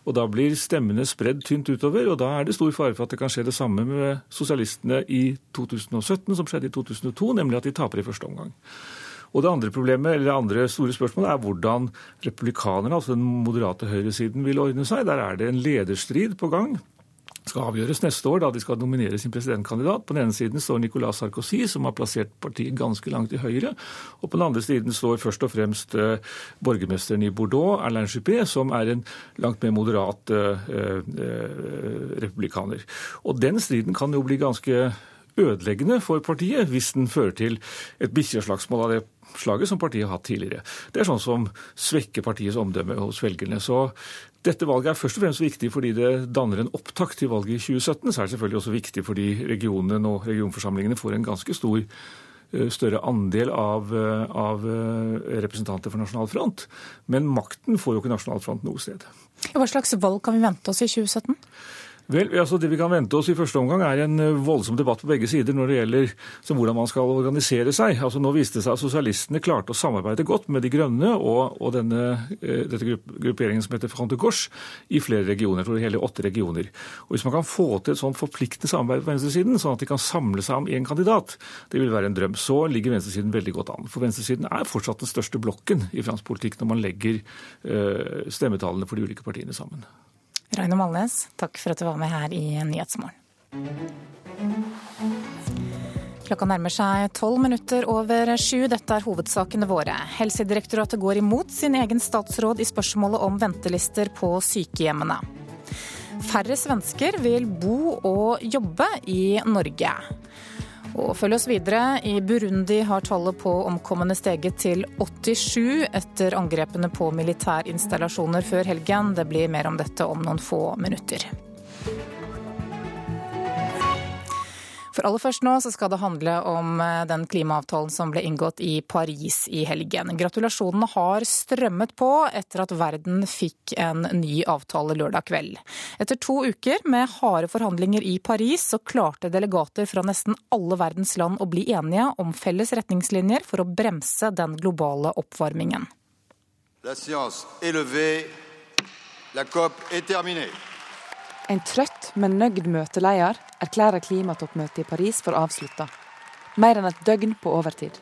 Og Da blir stemmene spredd tynt utover, og da er det stor fare for at det kan skje det samme med sosialistene i 2017 som skjedde i 2002, nemlig at de taper i første omgang. Og Det andre problemet, eller det andre store spørsmålet er hvordan republikanerne, altså den moderate høyresiden, vil ordne seg. Der er det en lederstrid på gang skal avgjøres neste år, da de skal nominere sin presidentkandidat. På den ene siden står Nicolas Sarkozy, som har plassert partiet ganske langt til høyre. Og på den andre siden står først og fremst uh, borgermesteren i Bordeaux, Alain Juppé, som er en langt mer moderat uh, uh, republikaner. Og den striden kan jo bli ganske ødeleggende for partiet hvis den fører til et bikkjeslagsmål av det slaget som partiet har hatt tidligere. Det er sånn som svekker partiets omdømme hos velgerne. Så dette valget er først og fremst viktig fordi det danner en opptakt til valget i 2017. Så er det selvfølgelig også viktig fordi regionene og regionforsamlingene får en ganske stor eh, større andel av, eh, av, eh, representanter for Nasjonal Front. Men makten får jo ikke Nasjonal Front noe sted. Hva slags valg kan vi vente oss i 2017? Vel, altså Det vi kan vente oss i første omgang, er en eh, voldsom debatt på begge sider når det gjelder hvordan man skal organisere seg. Altså Nå viste det seg at sosialistene klarte å samarbeide godt med De grønne og, og denne, eh, dette grupperingen som heter Front de Gauche i flere regioner. Jeg tror det hele åtte regioner. Og Hvis man kan få til et sånt forpliktende samarbeid på venstresiden, sånn at de kan samle seg om én kandidat, det vil være en drøm. Så ligger venstresiden veldig godt an. For venstresiden er fortsatt den største blokken i fransk politikk når man legger uh, stemmetallene for de ulike partiene sammen. Raino Malnes, takk for at du var med her i Nyhetsmorgen. Klokka nærmer seg tolv minutter over sju. Dette er hovedsakene våre. Helsedirektoratet går imot sin egen statsråd i spørsmålet om ventelister på sykehjemmene. Færre svensker vil bo og jobbe i Norge. Og følg oss videre. I Burundi har tallet på omkomne steget til 87 etter angrepene på militærinstallasjoner før helgen. Det blir mer om dette om noen få minutter. For aller først nå så skal det handle om eh, den klimaavtalen som ble inngått i Paris i helgen. Gratulasjonene har strømmet på etter at verden fikk en ny avtale lørdag kveld. Etter to uker med harde forhandlinger i Paris så klarte delegater fra nesten alle verdens land å bli enige om felles retningslinjer for å bremse den globale oppvarmingen. La science est. La COP est terminée. En trøtt, men nøyd møteleder erklærer klimatoppmøtet i Paris for avslutta. Mer enn et døgn på overtid.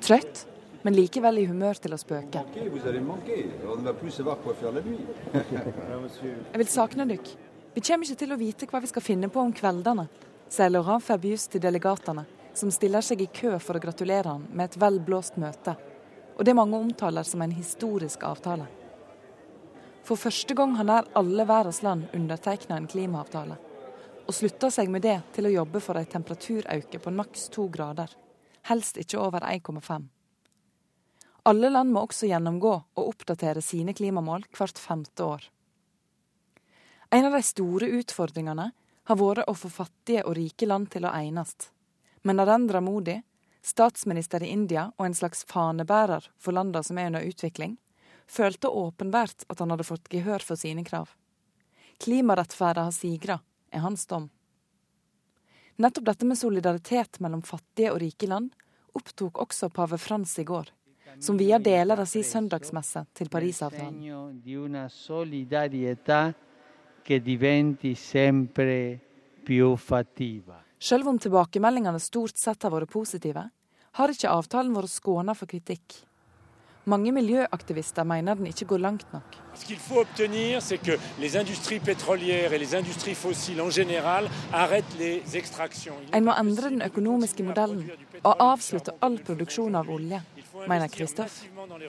Trøtt, men likevel i humør til å spøke. Jeg vil sakne dykk. Vi kommer ikke til å vite hva vi skal finne på om kveldene, sier Laurent Fabius til delegatene, som stiller seg i kø for å gratulere han med et vel blåst møte. Og det mange omtaler som en historisk avtale. For første gang har nær alle verdens land undertegna en klimaavtale, og slutta seg med det til å jobbe for en temperaturauke på maks to grader, helst ikke over 1,5. Alle land må også gjennomgå og oppdatere sine klimamål hvert femte år. En av de store utfordringene har vært å få fattige og rike land til å enes. Men Narendra Modi, statsminister i India og en slags fanebærer for landene som er under utvikling, følte åpenbart at han hadde fått gehør for sine krav. Klimarettferda har sigra, er hans dom. Nettopp dette med solidaritet mellom fattige og rike land opptok også pave Frans i går, som via deler av sin søndagsmesse til Parisavtalen. Selv om tilbakemeldingene stort sett har vært positive, har ikke avtalen vært skåna for kritikk. Mange miljøaktivister mener den ikke går langt nok. En må endre den økonomiske modellen og avslutte all produksjon av olje, mener Kristoff,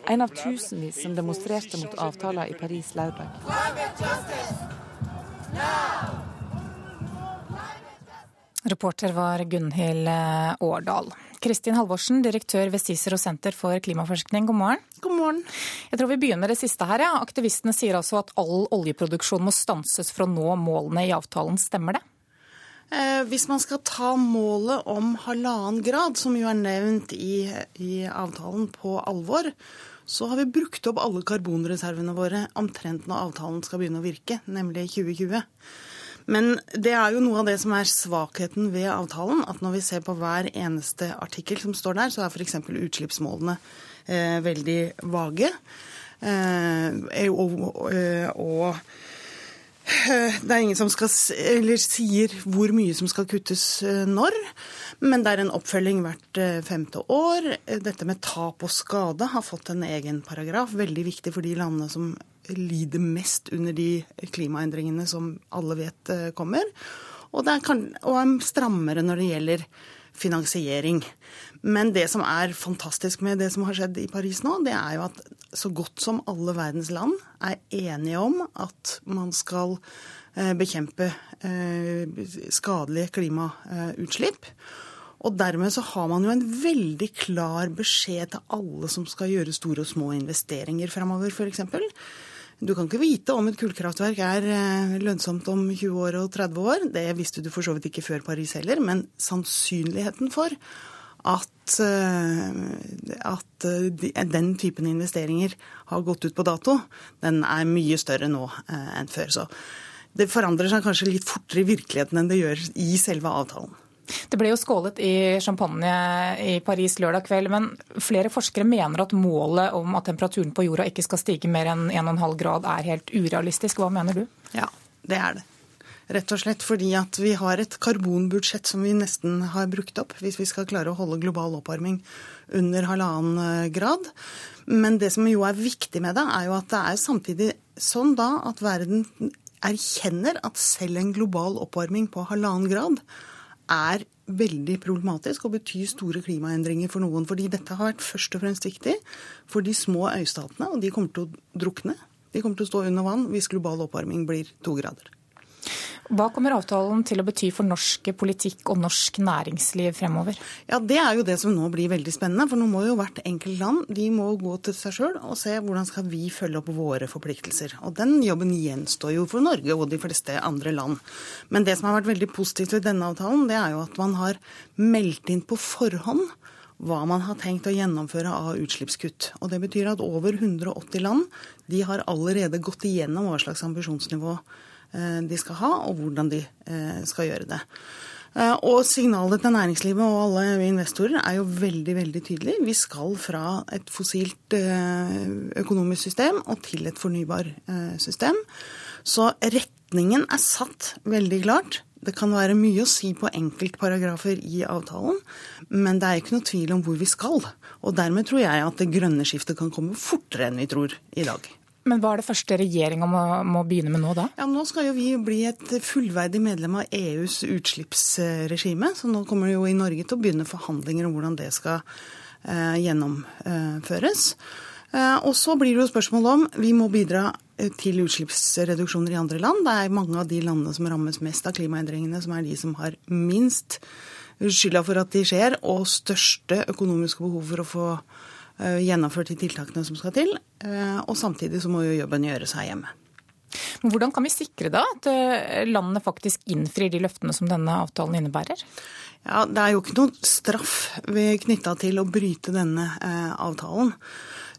en av tusenvis som demonstrerte mot avtaler i Paris lørdag. Reporter var Gunhild Årdal. Kristin Halvorsen, direktør ved CICERO senter for klimaforskning, god morgen. God morgen. Jeg tror vi begynner med det siste her. Ja. Aktivistene sier altså at all oljeproduksjon må stanses for å nå målene i avtalen. Stemmer det? Eh, hvis man skal ta målet om halvannen grad, som jo er nevnt i, i avtalen, på alvor, så har vi brukt opp alle karbonreservene våre omtrent når avtalen skal begynne å virke, nemlig 2020. Men det er jo noe av det som er svakheten ved avtalen. At når vi ser på hver eneste artikkel som står der, så er f.eks. utslippsmålene eh, veldig vage. Eh, og, og, og eh, det er ingen som skal, eller sier hvor mye som skal kuttes eh, når. Men det er en oppfølging hvert eh, femte år. Dette med tap og skade har fått en egen paragraf. Veldig viktig for de landene som lider mest under de klimaendringene som alle vet eh, kommer. Og, det er, kan, og er strammere når det gjelder finansiering. Men det som er fantastisk med det som har skjedd i Paris nå, det er jo at så godt som alle verdens land er enige om at man skal eh, bekjempe eh, skadelige klimautslipp. Og dermed så har man jo en veldig klar beskjed til alle som skal gjøre store og små investeringer framover, f.eks. Du kan ikke vite om et kullkraftverk er eh, lønnsomt om 20 år og 30 år. Det visste du for så vidt ikke før Paris heller. Men sannsynligheten for at, eh, at eh, den typen investeringer har gått ut på dato, den er mye større nå enn før. Så det forandrer seg kanskje litt fortere i virkeligheten enn det gjør i selve avtalen. Det ble jo skålet i champagne i Paris lørdag kveld, men flere forskere mener at målet om at temperaturen på jorda ikke skal stige mer enn 1,5 grad er helt urealistisk. Hva mener du? Ja, det er det. Rett og slett fordi at vi har et karbonbudsjett som vi nesten har brukt opp hvis vi skal klare å holde global oppvarming under halvannen eh, grad. Men det som jo er viktig med det, er jo at det er samtidig sånn da at verden erkjenner at selv en global oppvarming på halvannen grad er veldig problematisk og betyr store klimaendringer for noen. Fordi dette har vært først og fremst viktig for de små øystatene, og de kommer til å drukne. De kommer til å stå under vann hvis global oppvarming blir to grader. Hva kommer avtalen til å bety for norsk politikk og norsk næringsliv fremover? Ja, Det er jo det som nå blir veldig spennende. For nå må jo hvert enkelt land de må gå til seg sjøl og se hvordan skal vi følge opp våre forpliktelser. Og Den jobben gjenstår jo for Norge og de fleste andre land. Men det som har vært veldig positivt ved denne avtalen, det er jo at man har meldt inn på forhånd hva man har tenkt å gjennomføre av utslippskutt. Og Det betyr at over 180 land de har allerede gått igjennom hva slags ambisjonsnivå de skal ha, og hvordan de eh, skal gjøre det. Eh, og signalet til næringslivet og alle investorer er jo veldig veldig tydelig. Vi skal fra et fossilt økonomisk system og til et fornybar system. Så retningen er satt veldig klart. Det kan være mye å si på enkeltparagrafer i avtalen, men det er ikke noe tvil om hvor vi skal. Og dermed tror jeg at det grønne skiftet kan komme fortere enn vi tror i dag. Men hva er det første regjeringa må, må, begynne med nå, da? Ja, Nå skal jo vi bli et fullverdig medlem av EUs utslippsregime. Så nå kommer det jo i Norge til å begynne forhandlinger om hvordan det skal eh, gjennomføres. Eh, og så blir det jo spørsmål om vi må bidra eh, til utslippsreduksjoner i andre land. Det er mange av de landene som rammes mest av klimaendringene, som er de som har minst skylda for at de skjer, og største økonomiske behov for å få gjennomført de tiltakene som skal til. Eh, og samtidig så må jo jobben gjøres her hjemme. Hvordan kan vi sikre da at eh, landene faktisk innfrir de løftene som denne avtalen innebærer? Ja, Det er jo ikke noen straff knytta til å bryte denne avtalen.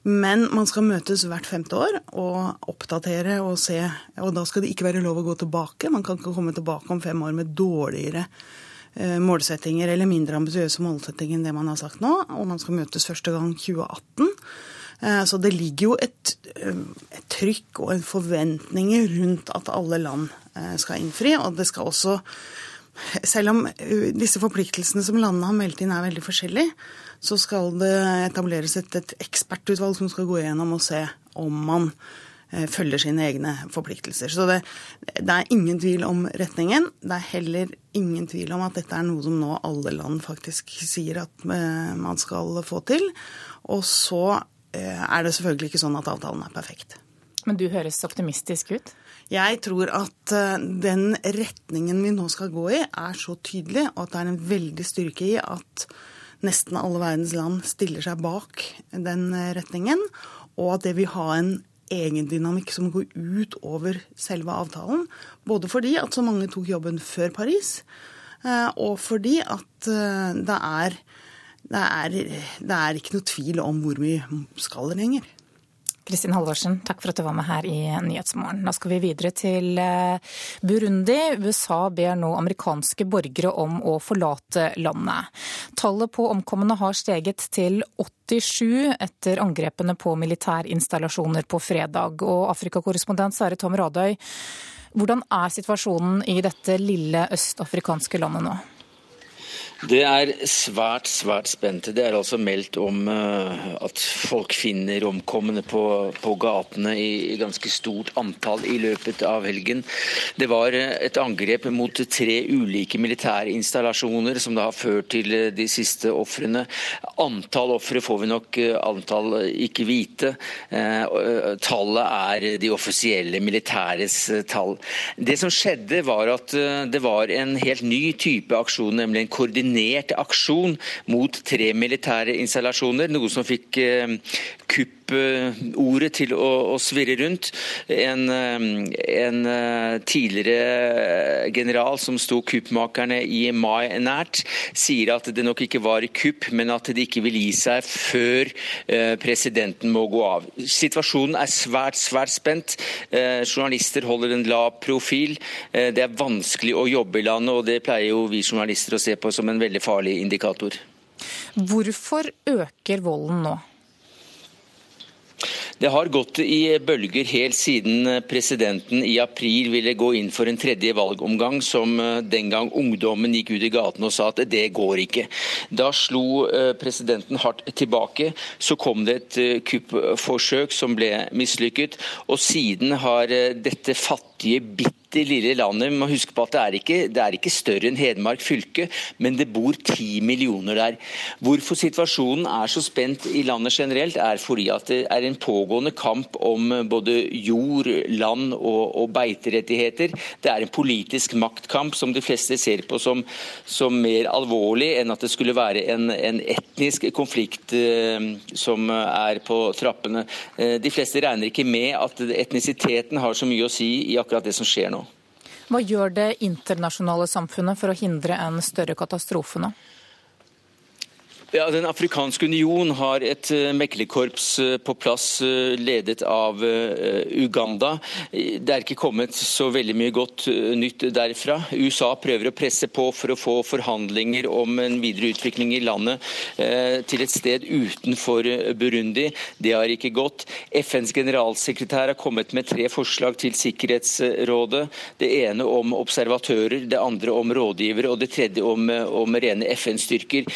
Men man skal møtes hvert femte år og oppdatere og se. Og da skal det ikke være lov å gå tilbake. Man kan ikke komme tilbake om fem år med dårligere Eh, målsettinger eller mindre ambisiøse målsettinger enn det man har sagt nå. Og man skal møtes første gang 2018. Eh, så det ligger jo et, eh, et trykk og en forventning rundt at alle land skal innfri. Og det skal også selv om disse forpliktelsene som landene har meldt inn er veldig forskjellige, så skal det etableres et, et ekspertutvalg som skal gå gjennom og se om man Eh, følger sine egne forpliktelser. Så det, det, er ingen tvil om retningen. Det er heller ingen tvil om at dette er noe som nå alle land faktisk sier at eh, man skal få til. Og så eh, er det selvfølgelig ikke sånn at avtalen er perfekt. Men du høres optimistisk ut? Jeg tror at den retningen vi nå skal gå i, er så tydelig, og at det er en veldig styrke i at nesten alle verdens land stiller seg bak den retningen, og at det vil ha en egendynamikk som går ut over selve avtalen. Både fordi at så mange tok jobben før Paris, eh, og fordi at eh, det er, det er, det er ikke noe tvil om hvor mye skal lenger. Kristin Halvorsen, takk for at du var med her i Nyhetsmorgen. Da skal vi videre til eh, Burundi. USA ber nå amerikanske borgere om å forlate landet. Tallet på omkomne har steget til 87 etter angrepene på militærinstallasjoner på fredag. Og Afrikakorrespondent Sverre Tom Radøy, hvordan er situasjonen i dette lille østafrikanske landet nå? Det er svært, svært spent. Det er altså meldt om uh, at folk finner omkomne på, på gatene i, ganske stort antall i løpet av helgen. Det var uh, et angrep mot tre ulike militære installasjoner som da har ført til uh, de siste ofrene. Antall ofre får vi nok antall ikke vite. Tallet er de offisielle militæres tall. Det som skjedde var at det var en helt ny type aksjon, nemlig en koordinering koordinert aksjon mot tre militære installasjoner, noe som fikk eh, kuppordet til å, å, svirre rundt. En, eh, en, eh, tidligere general som sto kuppmakerne i Mai nært, sier at det nok ikke var kupp, men at de ikke vil gi seg før presidenten må gå av. Situasjonen er svært, svært spent. Journalister holder en lav profil. Det er vanskelig å jobbe i landet, og det pleier jo vi journalister å se på som en veldig farlig indikator. Hvorfor øker volden nå? Det har gått i bølger helt siden presidenten i april ville gå inn for en tredje valgomgang, som eh, den gang ungdommen gikk ut i gatene og sa at det går ikke. Da slo eh, presidenten hardt tilbake. Så kom det et eh, kuppforsøk som ble mislykket, og siden har dette fattige fattige, bitte lille landet. Vi må huske på at det er, ikke, det er ikke større enn Hedmark fylke, men det bor ti millioner der. Hvorfor situasjonen er så spent i landet generelt, er fordi at det er en pågående kamp om både jord, land og, og beiterettigheter. Det er en politisk maktkamp som de fleste ser på som, som mer alvorlig enn at det skulle være en, en etnisk konflikt eh, som er på trappene. Eh, de fleste regner ikke med at etnisiteten har så mye å si i akkurat det som skjer nå. Hva gjør det internasjonale samfunnet for å hindre en større katastrofe nå? Ja, Den afrikanske union har et uh, meklerkorps uh, på plass, uh, ledet av Uganda. Det er ikke kommet så veldig mye godt nytt derfra. USA prøver å presse på for å få forhandlinger om en videre utvikling i landet til et sted utenfor Burundi. Det har ikke gått. FNs generalsekretær har kommet med tre forslag til Sikkerhetsrådet. Det ene om observatører, det andre om rådgivere og det tredje om, om rene FN-styrker.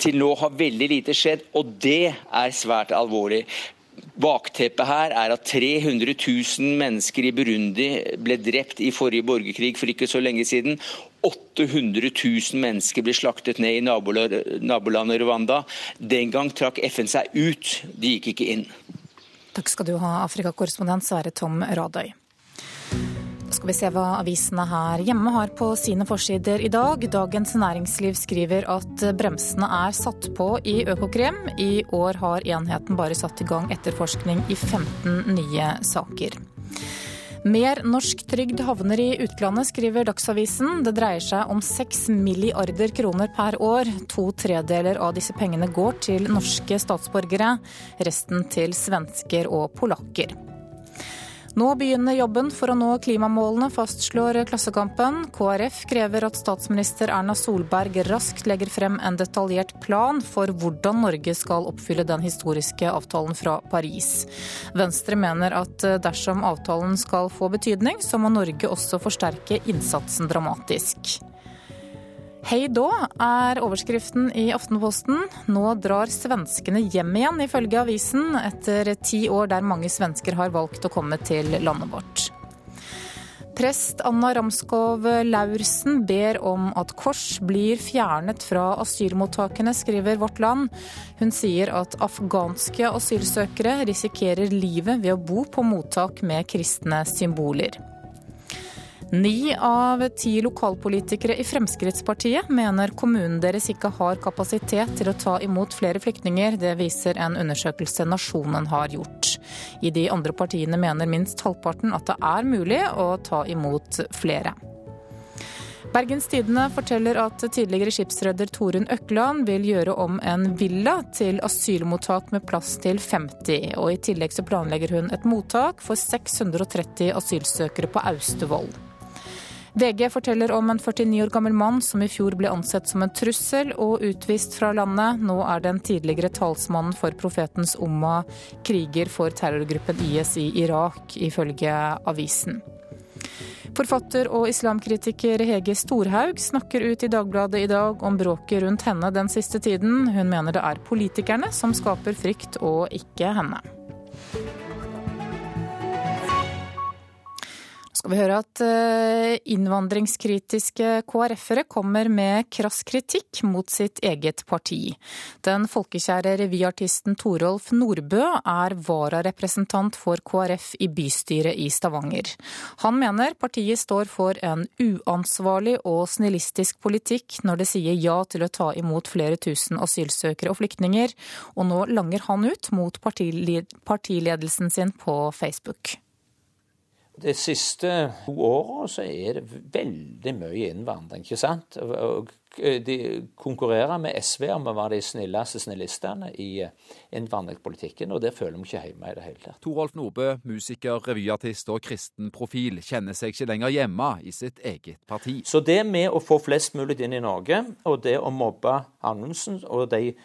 Til nå har veldig lite skjedd, og det er svært alvorlig. Bakteppet her er at 300 000 mennesker i Burundi ble drept i forrige borgerkrig for ikke så lenge siden. 800 000 mennesker ble slaktet ned i nabolandet Rwanda. Den gang trakk FN seg ut, de gikk ikke inn. Takk skal du ha, Afrikakorrespondent Sverre Tom Radøy skal vi se hva avisene her hjemme har på sine forsider i dag. Dagens Næringsliv skriver at bremsene er satt på i Økokrem. I år har enheten bare satt i gang etterforskning i 15 nye saker. Mer norsk trygd havner i utlandet, skriver Dagsavisen. Det dreier seg om 6 milliarder kroner per år. To tredeler av disse pengene går til norske statsborgere, resten til svensker og polakker. Nå begynner jobben for å nå klimamålene, fastslår Klassekampen. KrF krever at statsminister Erna Solberg raskt legger frem en detaljert plan for hvordan Norge skal oppfylle den historiske avtalen fra Paris. Venstre mener at dersom avtalen skal få betydning, så må Norge også forsterke innsatsen dramatisk. Hei då er overskriften i Aftenposten. Nå drar svenskene hjem igjen, ifølge avisen, etter ti år der mange svensker har valgt å komme til landet vårt. Prest Anna Ramskov Laursen ber om at kors blir fjernet fra asylmottakene, skriver Vårt Land. Hun sier at afghanske asylsøkere risikerer livet ved å bo på mottak med kristne symboler. Ni av ti lokalpolitikere i Fremskrittspartiet mener kommunen deres ikke har kapasitet til å ta imot flere flyktninger. Det viser en undersøkelse Nasjonen har gjort. I de andre partiene mener minst halvparten at det er mulig å ta imot flere. Bergens Tidende forteller at tidligere skipsreder Torunn Økland vil gjøre om en villa til asylmottak med plass til 50. Og I tillegg så planlegger hun et mottak for 630 asylsøkere på Austevoll. VG forteller om en 49 år gammel mann som i fjor ble ansett som en trussel og utvist fra landet. Nå er den tidligere talsmannen for profetens Umma kriger for terrorgruppen IS i Irak, ifølge avisen. Forfatter og islamkritiker Hege Storhaug snakker ut i Dagbladet i dag om bråket rundt henne den siste tiden. Hun mener det er politikerne som skaper frykt, og ikke henne. Skal vi høre at eh, innvandringskritiske KrF-ere kommer med krass kritikk mot sitt eget parti. Den folkekjære revyartisten Torolf Nordbø er vararepresentant for KrF i bystyret i Stavanger. Han mener partiet står for en uansvarlig og snillistisk politikk når det sier ja til å ta imot flere tusen asylsøkere og flyktninger, og nå langer han ut mot partiledelsen sin på Facebook. De siste to åra så er det veldig mye innvandring, ikke sant. Og de konkurrerer med SV om å være de snilleste snillistene i innvandringspolitikken, og det føler vi ikke hjemme i det hele tatt. Torolf Nordbø, musiker, revyartist og kristen profil, kjenner seg ikke lenger hjemme i sitt eget parti. Så det med å få flest mulig inn i Norge, og det å mobbe Anundsen og de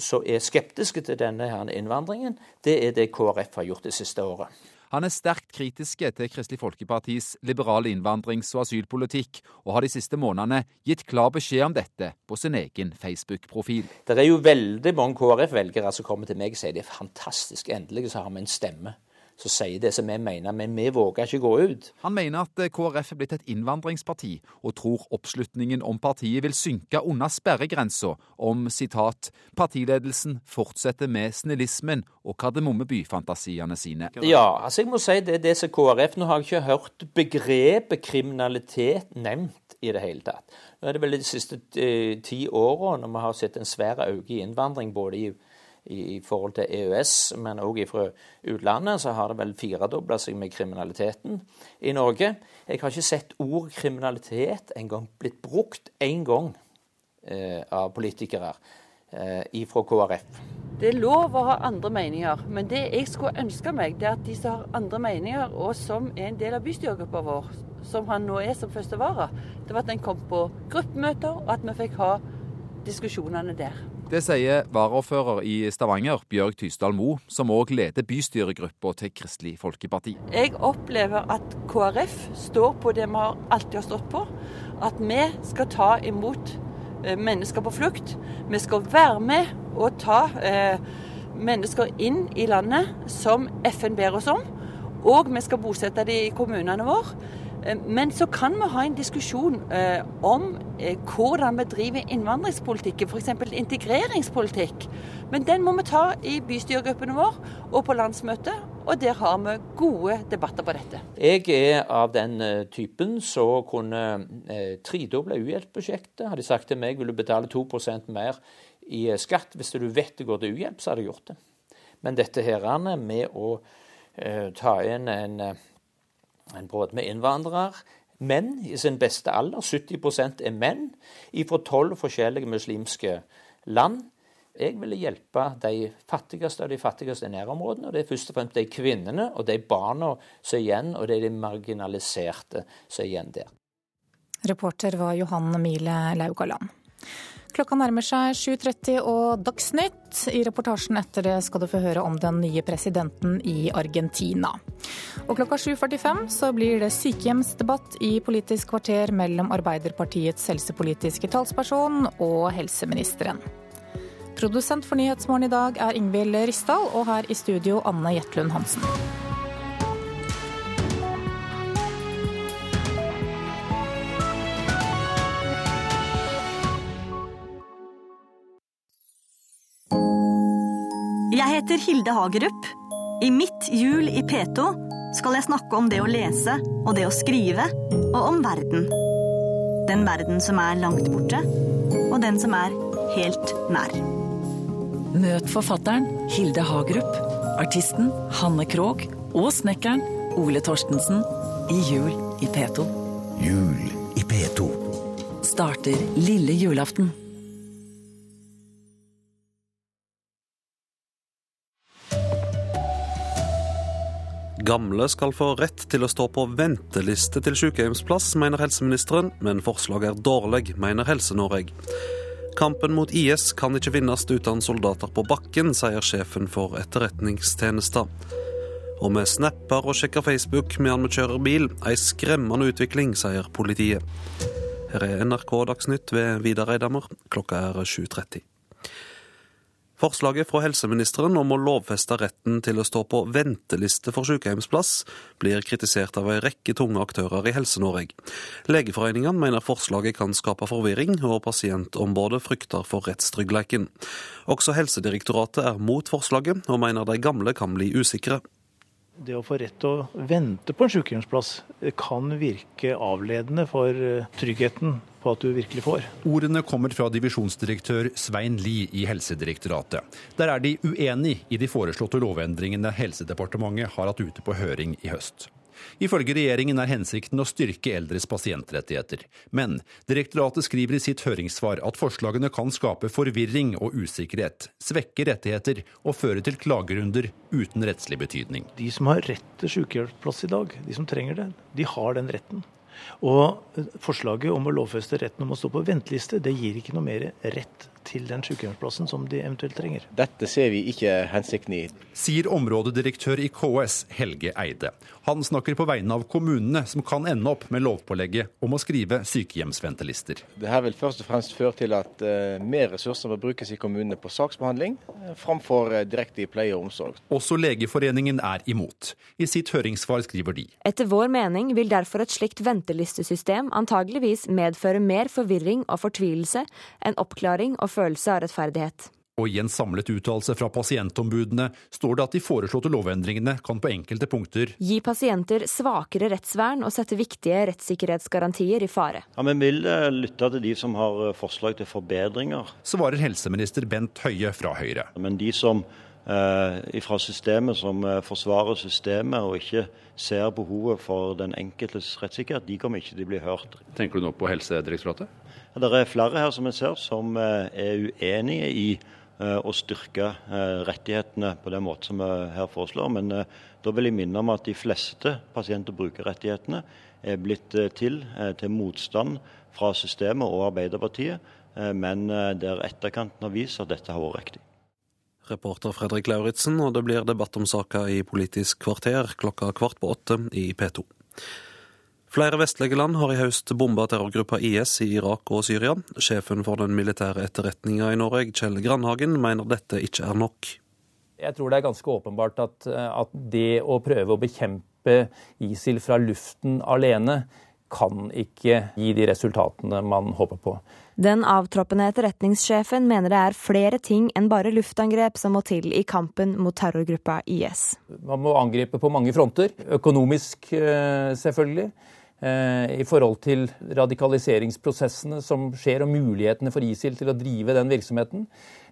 som er skeptiske til denne her innvandringen, det er det KrF har gjort det siste året. Han er sterkt kritiske til Kristelig Folkepartis liberale innvandrings- og asylpolitikk, og har de siste månedene gitt klar beskjed om dette på sin egen Facebook-profil. Det er jo veldig mange KrF-velgere som kommer til meg og sier det er fantastisk, endelig så har vi en stemme som sier det som vi mener, men vi våger ikke gå ut. Han mener at KrF er blitt et innvandringsparti, og tror oppslutningen om partiet vil synke under sperregrensa om sitat, partiledelsen fortsetter med snillismen og Kardemommeby-fantasiene sine. Ja, altså jeg må si det, det som KrF Nå har jeg ikke hørt begrepet kriminalitet nevnt i det hele tatt. Nå er det vel de siste ti ti årene vi har sett en svær økning i innvandring både i i, forhold til EØS, men òg fra utlandet, så har det vel firedobla seg med kriminaliteten i Norge. Jeg har ikke sett ord kriminalitet en gang blitt brukt én gang eh, av politikere eh, fra KrF. Det er lov å ha andre meninger, men det jeg skulle ønske meg, det er at de som har andre meninger, og som er en del av bystyregruppa vår, som han nå er som første vara, det var at en kom på gruppemøter, og at vi fikk ha diskusjonene der. Det sier varaordfører i Stavanger, Bjørg Tysdal Mo, som òg leder bystyregruppa til Kristelig Folkeparti. Jeg opplever at KrF står på det vi alltid har stått på. At vi skal ta imot eh, mennesker på flukt. Vi skal være med og ta eh, mennesker inn i landet som FN ber oss om. Og vi skal bosette dem i kommunene våre. Eh, men så kan vi ha en diskusjon eh, om eh, hvordan vi driver innvandringspolitikken, f.eks. integreringspolitikk. Men den må vi ta i bystyregruppene våre og på landsmøtet, og der har vi gode debatter på dette. Jeg er av den typen som kunne tredoble uhjelpsprosjektet. Hadde de sagt til meg vil du betale 2% mer i skatt hvis du vet det går til uhjelp, så hadde jeg gjort det. Men dette her med å ta inn en en båt med innvandrere. Menn i sin beste alder, 70% er menn, fra tolv forskjellige muslimske land. Jeg ville hjelpe de fattigste av de fattigste i nærområdene. og Det er først og fremst de kvinnene og de barna som er igjen, og det er de marginaliserte som er igjen der. Reporter var Johan Mile Laugaland. Klokka nærmer seg 7.30 og Dagsnytt. I reportasjen etter det skal du få høre om den nye presidenten i Argentina. Og klokka 7.45 så blir det sykehjemsdebatt i Politisk kvarter mellom Arbeiderpartiets helsepolitiske talsperson og helseministeren. Produsent for Nyhetsmorgen i dag er Ingvild Ryssdal, og her i studio Anne Jetlund Hansen. Jeg heter Hilde Hagerup. I mitt jul i P2 skal jeg snakke om det å lese og det å skrive, og om verden. Den verden som er langt borte, og den som er helt nær. Møt forfatteren Hilde Hagerup, artisten Hanne Krogh og snekkeren Ole Torstensen i Jul i P2. Jul i P2. Starter lille julaften. Gamle skal få rett til å stå på venteliste til sykehjemsplass, mener helseministeren, men forslaget er dårlig, mener Helse-Norge. Kampen mot IS kan ikke vinnes uten soldater på bakken, sier sjefen for etterretningstjenesten. Og vi snapper og sjekker Facebook mens vi kjører bil. Ei skremmende utvikling, sier politiet. Her er NRK Dagsnytt ved Vidar Eidhammer. Klokka er 7.30. Forslaget fra helseministeren om å lovfeste retten til å stå på venteliste for sykehjemsplass blir kritisert av en rekke tunge aktører i Helse-Norge. Legeforeningen mener forslaget kan skape forvirring, og pasientombudet frykter for rettstryggheten. Også Helsedirektoratet er mot forslaget, og mener de gamle kan bli usikre. Det å få rett til å vente på en sykehjemsplass kan virke avledende for eh, tryggheten på at du virkelig får. Ordene kommer fra divisjonsdirektør Svein Lie i Helsedirektoratet. Der er de uenig i de foreslåtte lovendringene Helsedepartementet har hatt ute på høring i høst. Ifølge regjeringen er hensikten å styrke eldres pasientrettigheter. Men direktoratet skriver i sitt høringssvar at forslagene kan skape forvirring og usikkerhet, svekke rettigheter og føre til klagerunder uten rettslig betydning. De som har rett til sykehjelpsplass i dag, de som trenger det, de har den retten. Og forslaget om å lovfeste retten om å stå på venteliste, det gir ikke noe mer rett til den sykehjemsplassen som de eventuelt trenger. Dette ser vi ikke hensikten i. Sier områdedirektør i KS Helge Eide. Han snakker på vegne av kommunene som kan ende opp med lovpålegget om å skrive sykehjemsventelister. Dette vil først og fremst føre til at uh, mer ressurser må brukes i kommunene på saksbehandling, uh, framfor uh, direkte i pleie og omsorg. Også Legeforeningen er imot. I sitt høringssvar skriver de. Etter vår mening vil derfor et slikt ventelistesystem antageligvis medføre mer forvirring og fortvilelse enn oppklaring og følelse av rettferdighet. Og i en samlet uttalelse fra pasientombudene står det at de foreslåtte lovendringene kan på enkelte punkter Gi pasienter svakere rettsvern og sette viktige rettssikkerhetsgarantier i fare. Ja, Vi vil eh, lytte til de som har eh, forslag til forbedringer. Svarer helseminister Bent Høie fra Høyre. Men de som fra systemet som eh, forsvarer systemet og ikke ser behovet for den enkeltes rettssikkerhet, de kommer ikke til å bli hørt. Tenker du nå på Helsedirektoratet? Ja, det er flere her som jeg ser som eh, er uenige i eh, å styrke rettighetene på den måten som vi her foreslår. Men da vil jeg minne om at de fleste pasient- og brukerrettighetene er blitt til til motstand fra systemet og Arbeiderpartiet, men der etterkanten har vist at dette har vært riktig. Reporter Fredrik Lauritzen, og det blir debatt om saka i Politisk kvarter klokka kvart på åtte i P2. Flere vestlige land har i høst bomba terrorgruppa IS i Irak og Syria. Sjefen for den militære etterretninga i Norge, Kjell Grandhagen, mener dette ikke er nok. Jeg tror det er ganske åpenbart at, at det å prøve å bekjempe ISIL fra luften alene kan ikke gi de resultatene man håper på. Den avtroppende etterretningssjefen mener det er flere ting enn bare luftangrep som må til i kampen mot terrorgruppa IS. Man må angripe på mange fronter. Økonomisk, selvfølgelig. I forhold til radikaliseringsprosessene som skjer, og mulighetene for ISIL til å drive den virksomheten.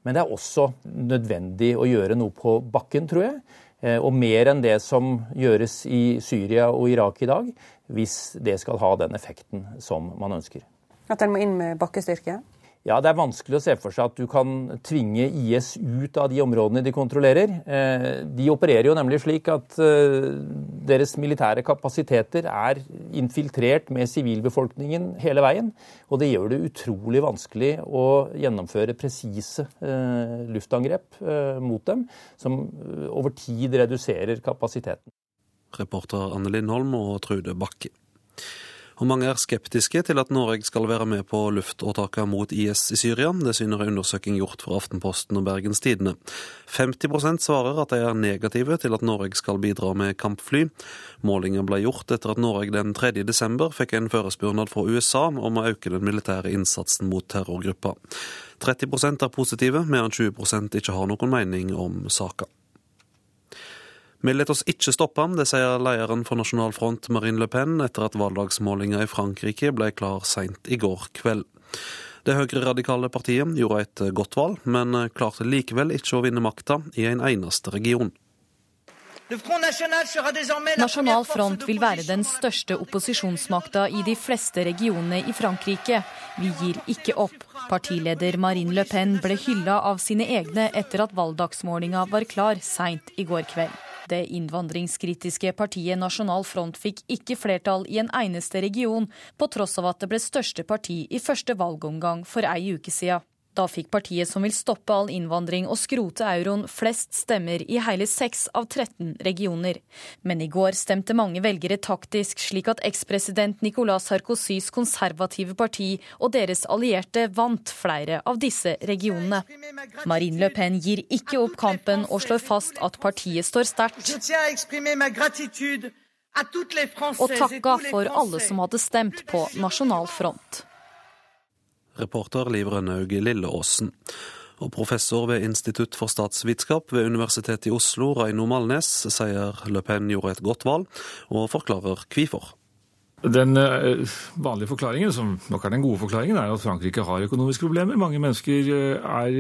Men det er også nødvendig å gjøre noe på bakken, tror jeg. Og mer enn det som gjøres i Syria og Irak i dag, hvis det skal ha den effekten som man ønsker. At en må inn med bakkestyrke? Ja, Det er vanskelig å se for seg at du kan tvinge IS ut av de områdene de kontrollerer. De opererer jo nemlig slik at deres militære kapasiteter er infiltrert med sivilbefolkningen hele veien. Og det gjør det utrolig vanskelig å gjennomføre presise luftangrep mot dem, som over tid reduserer kapasiteten. Reporter Anne Lindholm og Trude Bakke. Og mange er skeptiske til at Norge skal være med på luftåtakene mot IS i Syria. Det syner en undersøking gjort for Aftenposten og Bergens Tidende. 50% svarer at de er negative til at Norge skal bidra med kampfly. Målingen ble gjort etter at Norge den 3. desember fikk en forespørsel fra USA om å øke den militære innsatsen mot terrorgruppa. 30% er positive, mens 20% ikke har noen mening om saka. Vi lar oss ikke stoppe, det sier lederen for Nasjonal Front Marine Le Pen etter at valgdagsmålinga i Frankrike ble klar seint i går kveld. Det høyreradikale partiet gjorde et godt valg, men klarte likevel ikke å vinne makta i en eneste region. Nasjonal Front vil være den største opposisjonsmakta i de fleste regionene i Frankrike. Vi gir ikke opp. Partileder Marine Le Pen ble hylla av sine egne etter at valgdagsmålinga var klar seint i går kveld. Det innvandringskritiske partiet Nasjonal Front fikk ikke flertall i en eneste region, på tross av at det ble største parti i første valgomgang for ei uke siden. Da fikk partiet som vil stoppe all innvandring og skrote euroen, flest stemmer i hele seks av 13 regioner. Men i går stemte mange velgere taktisk, slik at ekspresident Nicolas Sarkozys konservative parti og deres allierte vant flere av disse regionene. Marine Le Pen gir ikke opp kampen og slår fast at partiet står sterkt. Og takka for alle som hadde stemt på Nasjonal Front. Reporter Liv Rønnaug Lilleåsen. Og professor ved Institutt for statsvitenskap ved Universitetet i Oslo, Reino Malnes, sier Le Pen gjorde et godt valg, og forklarer hvorfor. Den vanlige forklaringen, som nok er den gode forklaringen, er at Frankrike har økonomiske problemer. Mange mennesker er,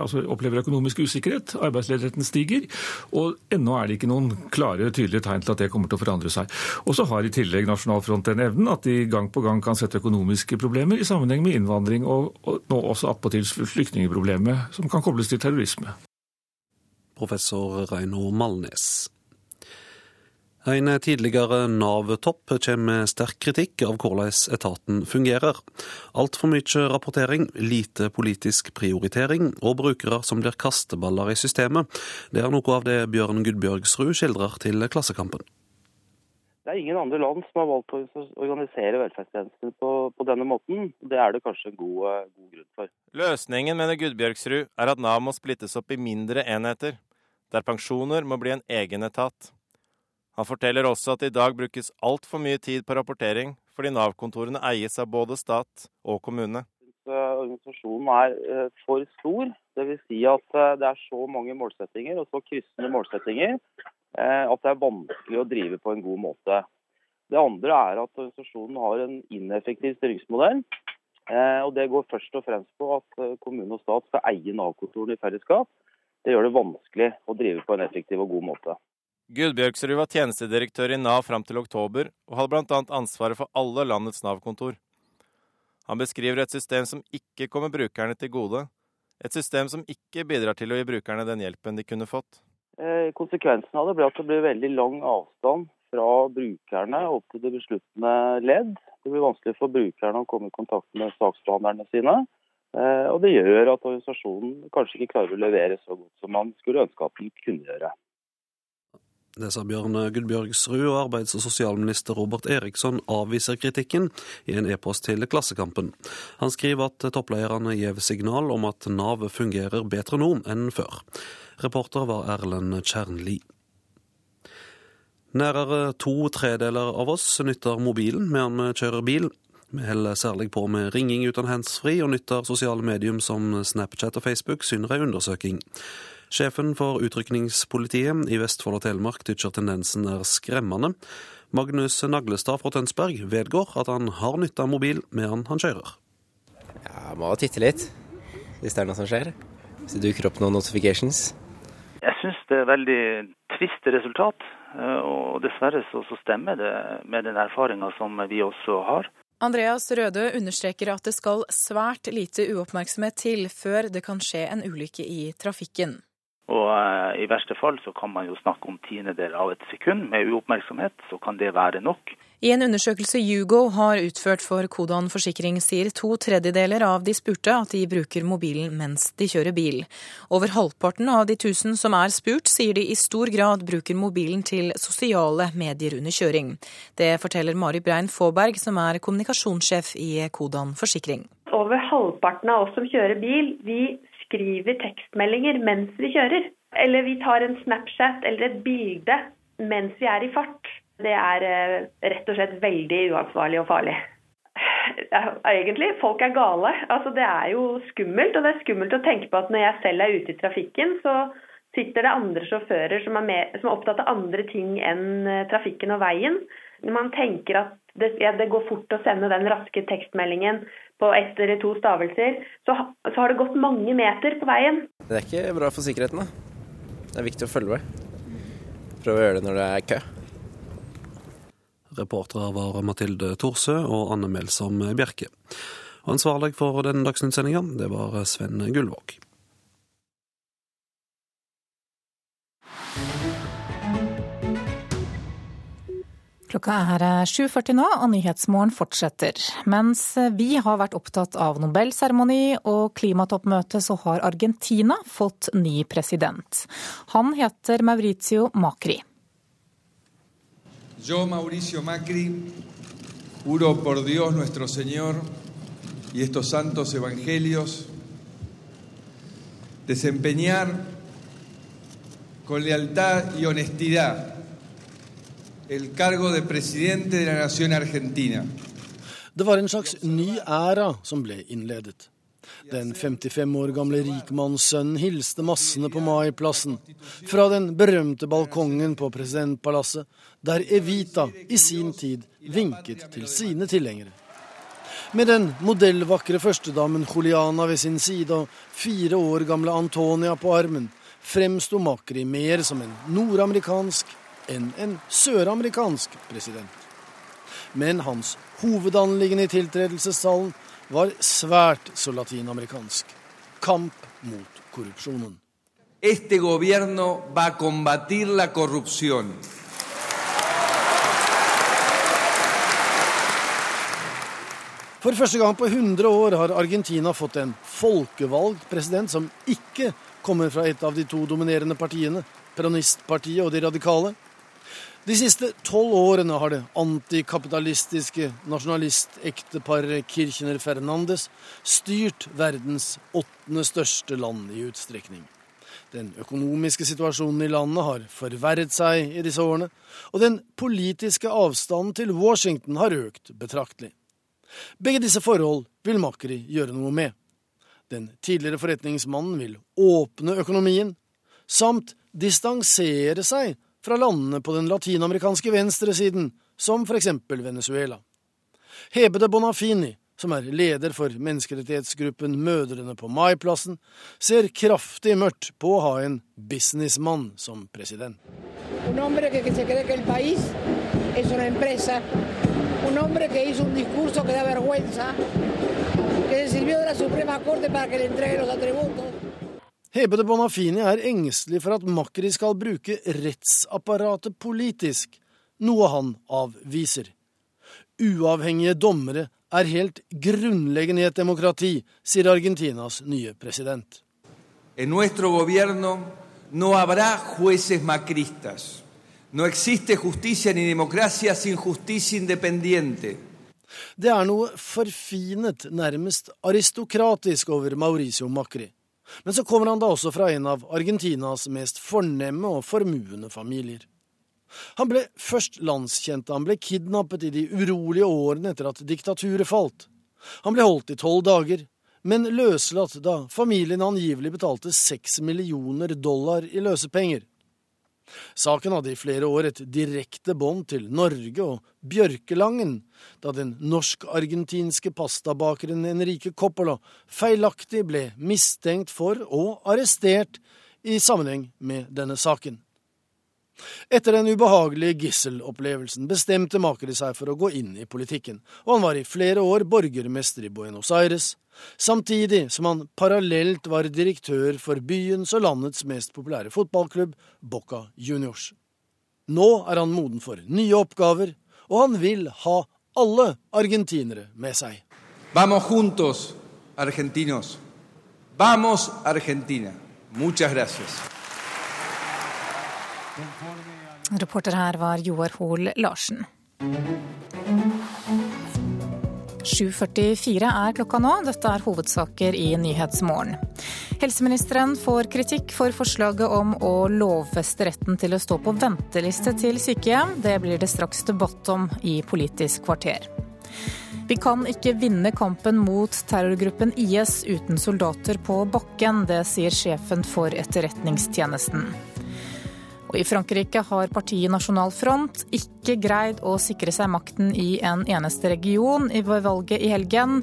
altså, opplever økonomisk usikkerhet. Arbeidsledigheten stiger. Og ennå er det ikke noen klare, tydelige tegn til at det kommer til å forandre seg. Og så har i tillegg Nasjonal Front den evnen at de gang på gang kan sette økonomiske problemer i sammenheng med innvandring, og, og nå også attpåtil flyktningproblemet, som kan kobles til terrorisme. Professor Reino Malnes. En tidligere Nav-topp kommer med sterk kritikk av hvordan etaten fungerer. Altfor mye rapportering, lite politisk prioritering og brukere som blir kasteballer i systemet. Det er noe av det Bjørn Gudbjørgsrud skildrer til Klassekampen. Det er ingen andre land som har valgt å organisere velferdstjenester på, på, denne måten. Det er det kanskje en god, eh, god grunn for. Løsningen, mener Gudbjørgsrud, er at Nav må splittes opp i mindre enheter, der pensjoner må bli en egen etat. Han forteller også at i dag brukes altfor mye tid på rapportering, fordi Nav-kontorene eies av både stat og kommune. Organisasjonen er eh, for stor. Dvs. Si at eh, det er så mange målsettinger og så kryssende målsettinger eh, at det er vanskelig å drive på en god måte. Det andre er at organisasjonen har en ineffektiv styringsmodell. Og Det går først og fremst på at kommune og stat skal eie Nav-kontorene i fellesskap. Det gjør det vanskelig å drive på en effektiv og god måte. Gudbjørgsrud var tjenestedirektør i Nav fram til oktober, og hadde bl.a. ansvaret for alle landets Nav-kontor. Han beskriver et system som ikke kommer brukerne til gode. Et system som ikke bidrar til å gi brukerne den hjelpen de kunne fått. Eh, konsekvensen av det ble at det blir veldig lang avstand fra brukerne opp til det besluttende ledd. Det blir vanskelig for brukerne å komme i kontakt med saksbehandlerne sine. Eh, og det gjør at organisasjonen kanskje ikke klarer å levere så godt som man skulle ønske at den kunne gjøre. Det sa Bjørn Gudbjørgsrud, og arbeids- og sosialminister Robert Eriksson avviser kritikken i en e-post til Klassekampen. Han skriver at topplederne gir signal om at Nav fungerer bedre nå enn før. Reporter var Erlend Kjernli. Nærere to tredeler av oss nytter mobilen medan vi kjører bil. Vi holder særlig på med ringing uten handsfree og nytter sosiale medium som Snapchat og Facebook, syner ei undersøking. Sjefen for utrykningspolitiet i Vestfold og Telemark tykker tendensen er skremmende. Magnus Naglestad fra Tønsberg vedgår at han har nytta mobil medan han kjører. Ja, må titte litt hvis det er noe som skjer. Hvis det dukker opp noen notifications. Jeg syns det er veldig trist resultat, og dessverre så, så stemmer det med den erfaringa som vi også har. Andreas Røde understreker at det skal svært lite uoppmerksomhet til før det kan skje en ulykke i trafikken. Og eh, i verste fall så kan man jo snakke om tiendedel av et sekund med uoppmerksomhet, så kan det være nok. I en undersøkelse Hugo har utført for Kodan Forsikring, sier to tredjedeler av de spurte at de bruker mobilen mens de kjører bil. Over halvparten av de tusen som er spurt, sier de i stor grad bruker mobilen til sosiale medier under kjøring. Det forteller Mari Brein Faaberg, som er kommunikasjonssjef i Kodan Forsikring. Over halvparten av oss som kjører bil, vi skriver tekstmeldinger mens vi kjører. Eller vi tar en Snapchat eller et bilde mens vi er i fart. Det er eh, rett og slett veldig uansvarlig og farlig. Egentlig, folk er gale. Altså, det er jo skummelt. Og det er skummelt å tenke på at når jeg selv er ute i trafikken, så sitter det andre sjåfører som er, med, som er opptatt av andre ting enn eh, trafikken og veien. Når man tenker at det, ja, det går fort å sende den raske tekstmeldingen på ett eller to stavelser, så, så, har det gått mange meter på veien. Det er ikke bra for sikkerheten, da. Det er viktig å følge med. Prøve å gjøre det når det er kø. Reportere var Mathilde Thorsø og Anne Melsom Bjerke. Ansvarlig for denne Dagsnytt-sendinga, det var Sven Gullvåg. Klokka er 7.40 nå, og Nyhetsmorgen fortsetter. Mens vi har vært opptatt av Nobelseremoni og klimatoppmøte, så har Argentina fått ny president. Han heter Mauricio Macri. Yo, Mauricio Macri, juro por Dios nuestro Señor y estos santos evangelios desempeñar con lealtad y honestidad Det var en slags ny æra som ble innledet. Den 55 år gamle rikmannssønnen hilste massene på Maiplassen fra den berømte balkongen på presidentpalasset, der Evita i sin tid vinket til sine tilhengere. Med den modellvakre førstedamen Juliana ved sin side og fire år gamle Antonia på armen fremsto Makri mer som en nordamerikansk enn en søramerikansk president. Men hans hovedanliggende i tiltredelsestallen var svært så latinamerikansk. Kamp mot korrupsjonen. Este gobierno va a combatir la corrupción. For første gang på 100 år har Argentina fått en folkevalgt president som ikke kommer fra et av de to dominerende partiene, Peronistpartiet og De radikale, de siste tolv årene har det antikapitalistiske nasjonalistekteparet Kirchner Fernandes styrt verdens åttende største land i utstrekning. Den økonomiske situasjonen i landet har forverret seg i disse årene, og den politiske avstanden til Washington har økt betraktelig. Begge disse forhold vil Makri gjøre noe med. Den tidligere forretningsmannen vil åpne økonomien, samt distansere seg fra landene på den latinamerikanske venstresiden, som for eksempel Venezuela. Hebede Bonafini, som er leder for menneskerettighetsgruppen Mødrene på Maiplassen, ser kraftig mørkt på å ha en businessmann som president. Un hombre que, se cree que el país es una empresa, un hombre que hizo un discurso que da vergüenza, que se sirvió de la Suprema Corte para que le los. Hebe de Bonafini er engstelig for at Makri skal bruke rettsapparatet politisk, noe han avviser. Uavhengige dommere er helt grunnleggende i et demokrati, sier Argentinas nye president. En nuestro gobierno no habrá jueces macristas. No existe justicia ni democracia sin justicia independiente. Det er noe forfinet, nærmest aristokratisk over Mauricio Macri. Men så kommer han da også fra en av Argentinas mest fornemme og formuende familier. Han ble først landskjent da han ble kidnappet i de urolige årene etter at diktaturet falt. Han ble holdt i tolv dager, men løslatt da familien angivelig betalte seks millioner dollar i løsepenger. Saken hadde i flere år et direkte bånd til Norge og Bjørkelangen, da den norsk-argentinske pastabakeren Enrique Coppola feilaktig ble mistenkt for og arrestert i sammenheng med denne saken. Etter den ubehagelige gisselopplevelsen bestemte Makeri seg for å gå inn i politikken, og han var i flere år borgermester i Buenos Aires, samtidig som han parallelt var direktør for byens og landets mest populære fotballklubb, Boca Juniors. Nå er han moden for nye oppgaver, og han vil ha alle argentinere med seg. Vamos juntos, argentinos. Vamos, Argentina. Muchas gracias. Reporter her var Joar Hoel Larsen. 7.44 er klokka nå. Dette er hovedsaker i Nyhetsmorgen. Helseministeren får kritikk for forslaget om å lovfeste retten til å stå på venteliste til sykehjem. Det blir det straks debatt om i Politisk kvarter. Vi kan ikke vinne kampen mot terrorgruppen IS uten soldater på bakken. Det sier sjefen for Etterretningstjenesten. Og I Frankrike har partiet Nasjonal Front ikke greid å sikre seg makten i en eneste region i valget i helgen,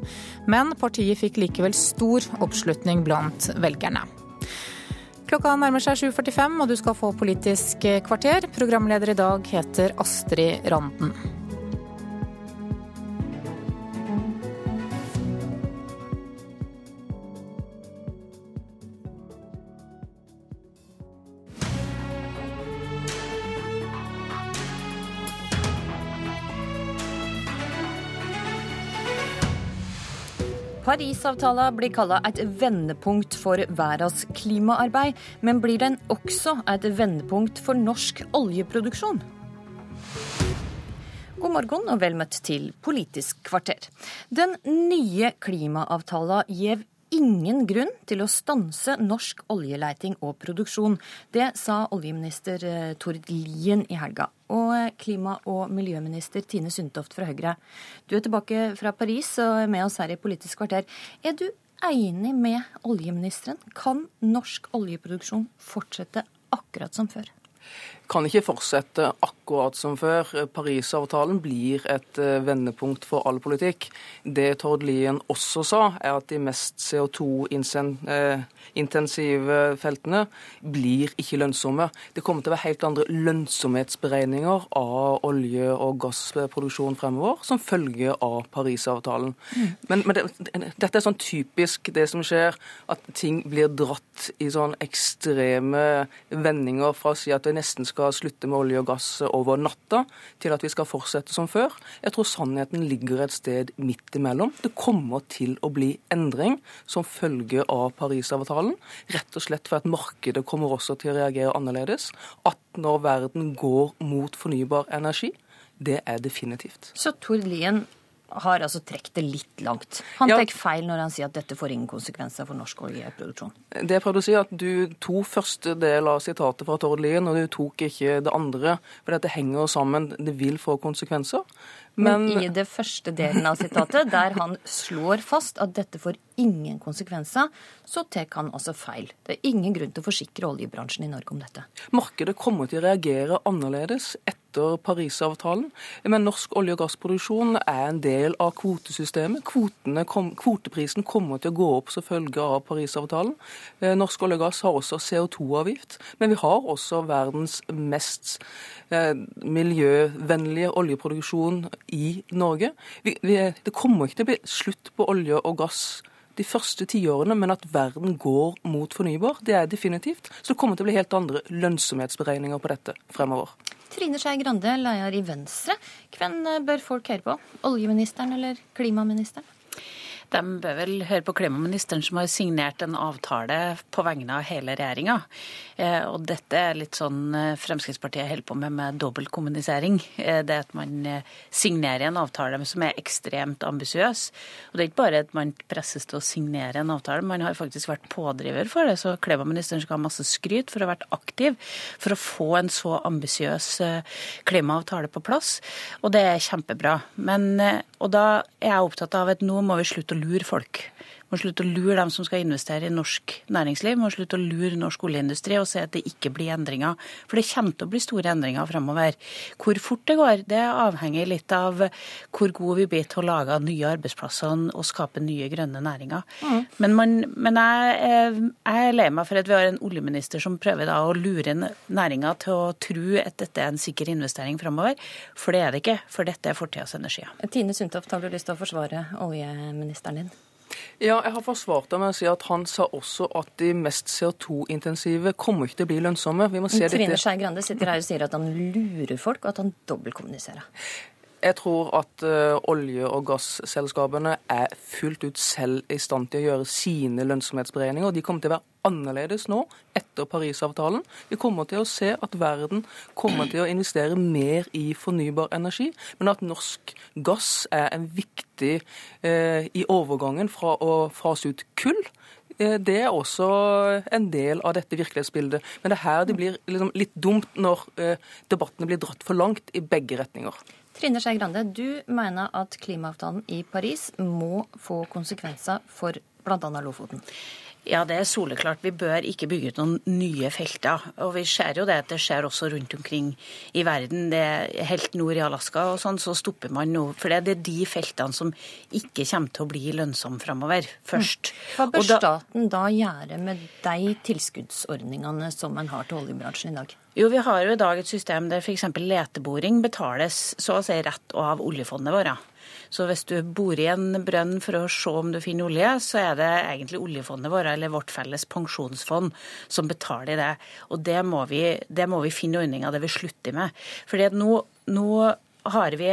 men partiet fikk likevel stor oppslutning blant velgerne. Klokka nærmer seg 7.45, og du skal få Politisk kvarter. Programleder i dag heter Astrid Randen. Parisavtalen blir kalla et vendepunkt for verdens klimaarbeid, men blir den også et vendepunkt for norsk oljeproduksjon? God morgen og vel møtt til Politisk kvarter. Den nye klimaavtalen gir ingen grunn til å stanse norsk oljeleiting og produksjon. Det sa oljeminister Tord Lien i helga. Og klima- og miljøminister Tine Sundtoft fra Høyre, du er tilbake fra Paris og er med oss her i Politisk kvarter. Er du enig med oljeministeren? Kan norsk oljeproduksjon fortsette akkurat som før? Kan ikke fortsette akkurat som før. Parisavtalen blir et vendepunkt for all politikk. Det Tord Lien også sa, er at de mest CO2-intensive feltene blir ikke lønnsomme. Det kommer til å være helt andre lønnsomhetsberegninger av olje- og gassproduksjon fremover som følge av Parisavtalen. Mm. Men, men det, dette er sånn typisk det som skjer, at ting blir dratt i sånn ekstreme vendinger fra å si at det nesten skal slutte med olje og gass over natta, til at vi skal fortsette som før. Jeg tror sannheten ligger et sted midt imellom. Det kommer til å bli endring som følge av Parisavtalen. Rett og slett for at markedet kommer også til å reagere annerledes. At når verden går mot fornybar energi, det er definitivt. Så Tord Lien har altså trukket det litt langt. Han ja. tar feil når han sier at dette får ingen konsekvenser for norsk oljeproduksjon. Det jeg prøvde å si, at du tok første del av sitatet fra Tord Lien, og du tok ikke det andre. For dette henger sammen. Det vil få konsekvenser. Men, Men i det første delen av sitatet, der han slår fast at dette får ingen konsekvenser, så tar han altså feil. Det er ingen grunn til å forsikre oljebransjen i Norge om dette. Markedet kommer til å reagere annerledes etter Parisavtalen. Men norsk olje- og gassproduksjon er en del av kvotesystemet. Kom, kvoteprisen kommer til å gå opp som følge av Parisavtalen. Eh, norsk olje og gass har også CO2-avgift, men vi har også verdens mest eh, miljøvennlige oljeproduksjon i Norge. Vi, vi, det kommer ikke til å bli slutt på olje og gass de første tiårene, men at verden går mot fornybar, det er definitivt. Så det kommer til å bli helt andre lønnsomhetsberegninger på dette fremover. Trine Skei Grande, leder i Venstre. Hvem bør folk høre på? Oljeministeren eller klimaministeren? De bør vel høre på klimaministeren som har signert en avtale på vegne av hele regjeringa. Eh, og dette er litt sånn eh, Fremskrittspartiet holder på med med dobbeltkommunisering. Eh, det at man signerer en avtale som er ekstremt ambisiøs. Og det er ikke bare at man presses til å signere en avtale, man har faktisk vært pådriver for det. Så klimaministeren skal ha masse skryt for å ha vært aktiv for å få en så ambisiøs klimaavtale på plass. Og det er kjempebra. Men, og da er jeg opptatt av at nå må vi slutte å lure folk må slutte å lure dem som skal investere i norsk næringsliv. Må slutte å lure norsk oljeindustri og si at det ikke blir endringer. For det kommer til å bli store endringer fremover. Hvor fort det går, det avhenger litt av hvor gode vi blir til å lage nye arbeidsplasser og skape nye grønne næringer. Mm. Men, man, men jeg, jeg, er lei meg for at vi har en oljeminister som prøver da å lure næringa til å tro at dette er en sikker investering fremover. For det er det ikke, for dette er fortidas energier. Tine Sundtoft, har du lyst til å forsvare oljeministeren din? Ja, jeg har forsvart det med å si at han sa også at de mest CO2-intensive kommer ikke til å bli lønnsomme. Vi må se Trine Skei Grande sitter her og sier at han lurer folk, og at han dobbeltkommuniserer. Jeg tror at uh, olje- og gasselskapene er fullt ut selv i stand til å gjøre sine lønnsomhetsberegninger. De kommer til å være annerledes nå etter Parisavtalen. Vi kommer til å se at verden kommer til å investere mer i fornybar energi, men at norsk gass er en viktig uh, i overgangen fra å fase ut kull. Eh, det er også en del av dette virkelighetsbildet. Men det er her det blir liksom litt dumt når debattene blir dratt for langt i begge retninger. Trine Skei Grande, du mener at klimaavtalen i Paris må få konsekvenser for bl.a. Lofoten? Ja, det er soleklart. Vi bør ikke bygge ut noen nye felter. Og vi ser jo det at det skjer også rundt omkring i verden. Det er Helt nord i Alaska og sånn, så stopper man nå. For det er de feltene som ikke kommer til å bli lønnsomme framover, først. Hva bør da, staten da gjøre med de tilskuddsordningene som en har til oljebransjen i dag? Jo, vi har jo i dag et system der f.eks. leteboring betales så å si rett av oljefondet vårt. Så hvis du bor i en brønn for å se om du finner olje, så er det egentlig oljefondet vårt eller vårt felles pensjonsfond som betaler det. Og det må vi, det må vi finne ordninger der vi slutter med. Fordi at nå, nå har vi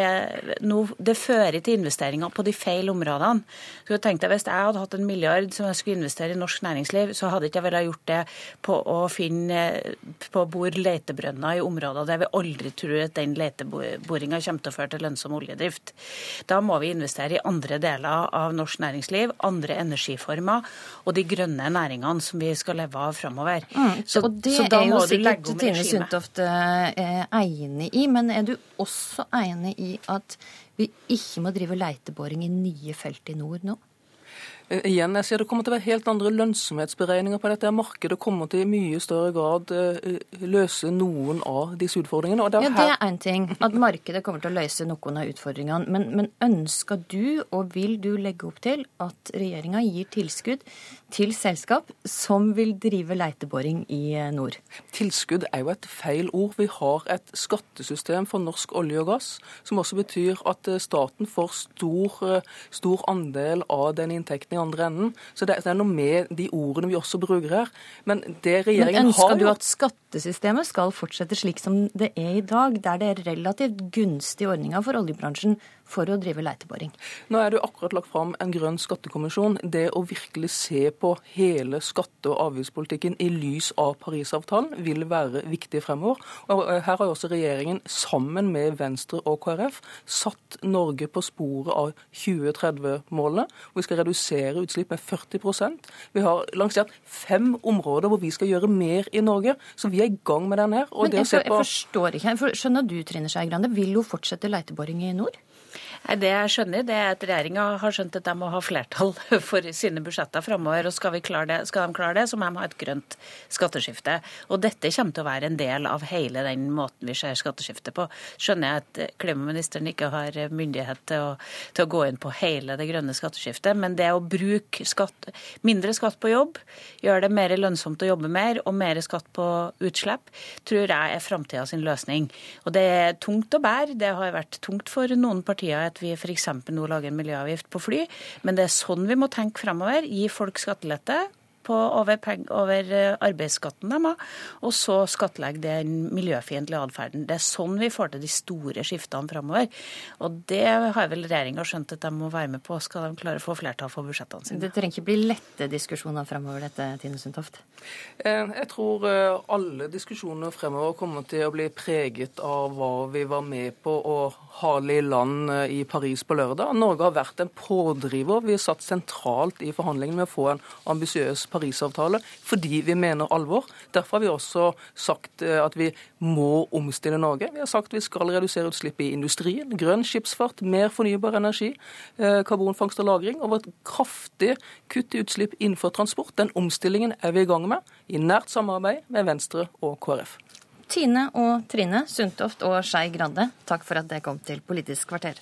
noe, Det fører til investeringer på de feil områdene. Så jeg tenkte, Hvis jeg hadde hatt en milliard som jeg skulle investere i norsk næringsliv, så hadde ikke jeg villet gjort det på å finne på bord letebrønner i områder der vi aldri tror at den leteboringa kommer til å føre til lønnsom oljedrift. Da må vi investere i andre deler av norsk næringsliv, andre energiformer og de grønne næringene som vi skal leve av framover. Mm. Så, og det er jo sikkert Tine Sundtoft eh, enig i, men er du også enig enig i at vi ikke må drive leiteboring i nye felt i nord nå? Eh, igjen, jeg sier Det kommer til å være helt andre lønnsomhetsberegninger på dette. Markedet kommer til i mye større grad uh, løse noen av disse utfordringene. Det ja, Det er én ting, at markedet kommer til å løse noen av utfordringene. Men, men ønsker du, og vil du legge opp til, at regjeringa gir tilskudd til selskap som vil drive leiteboring i eh, nord? Tilskudd er jo et feil ord. Vi har et skattesystem for norsk olje og gass, som også betyr at eh, staten får stor, eh, stor andel av den inntekten i andre enden. Så det er noe med de ordene vi også bruker her. Men det regjeringen Men ønsker har du gjort at skattesystemet skal fortsette slik som det er i dag, der det er relativt gunstige ordninger for oljebransjen for å drive leiteboring? Nå er det jo akkurat lagt fram en grønn skattekommisjon. Det å virkelig se på hele skatte- og avgiftspolitikken i lys av Parisavtalen vil være viktig fremover. Og eh, Her har jo også regjeringen sammen med Venstre og KrF satt Norge på sporet av 2030-målene. hvor Vi skal redusere utslipp med 40% Vi har lansert fem områder hvor vi skal gjøre mer i Norge. Så vi er i gang med den her. Men jeg, jeg forstår ikke. Skjønner du, Trine Skei Grande, vil jo fortsette leiteboring i nord? Nei, Det jeg skjønner, det er at regjeringa har skjønt at de må ha flertall for sine budsjetter framover. Og skal, det, skal de klare det, så må de ha et grønt skatteskifte. Og dette kommer til å være en del av hele den måten vi ser skatteskifte på. Skjønner jeg at klimaministeren ikke har myndighet til å, til å gå inn på hele det grønne skatteskiftet, men det å bruke skatt, mindre skatt på jobb, gjøre det mer lønnsomt å jobbe mer og mer skatt på utslipp, tror jeg er framtida sin løsning. Og det er tungt å bære. Det har vært tungt for noen partier at vi f.eks. nå lager en miljøavgift på fly, men det er sånn vi må tenke framover. Gi folk skattelette på, over, peng, over eh, arbeidsskatten de har, og så skattlegge den miljøfiendtlige atferden. Det er sånn vi får til de store skiftene framover. Og det har vel regjeringa skjønt at de må være med på, skal de klare å få flertall for budsjettene sine. Det trenger ikke bli lette diskusjoner fremover, dette, Tine Sundtoft? Eh, Jeg tror eh, alle diskusjoner fremover kommer til å bli preget av hva vi var med på å hale i land i Paris på lørdag. Norge har vært en pådriver. Vi har satt sentralt i forhandlingene med å få en ambisiøs Parisavtale fordi vi mener alvor. Derfor har vi også sagt eh, at vi må omstille Norge. Vi har sagt vi skal redusere utslipp i industrien, grønn skipsfart, mer fornybar energi, eh, karbonfangst og -lagring og et kraftig kutt i utslipp innenfor transport. Den omstillingen er vi i gang med, i nært samarbeid med Venstre og KrF. Tine og Trine Sundtoft og Skei Grande, takk for at dere kom til Politisk kvarter.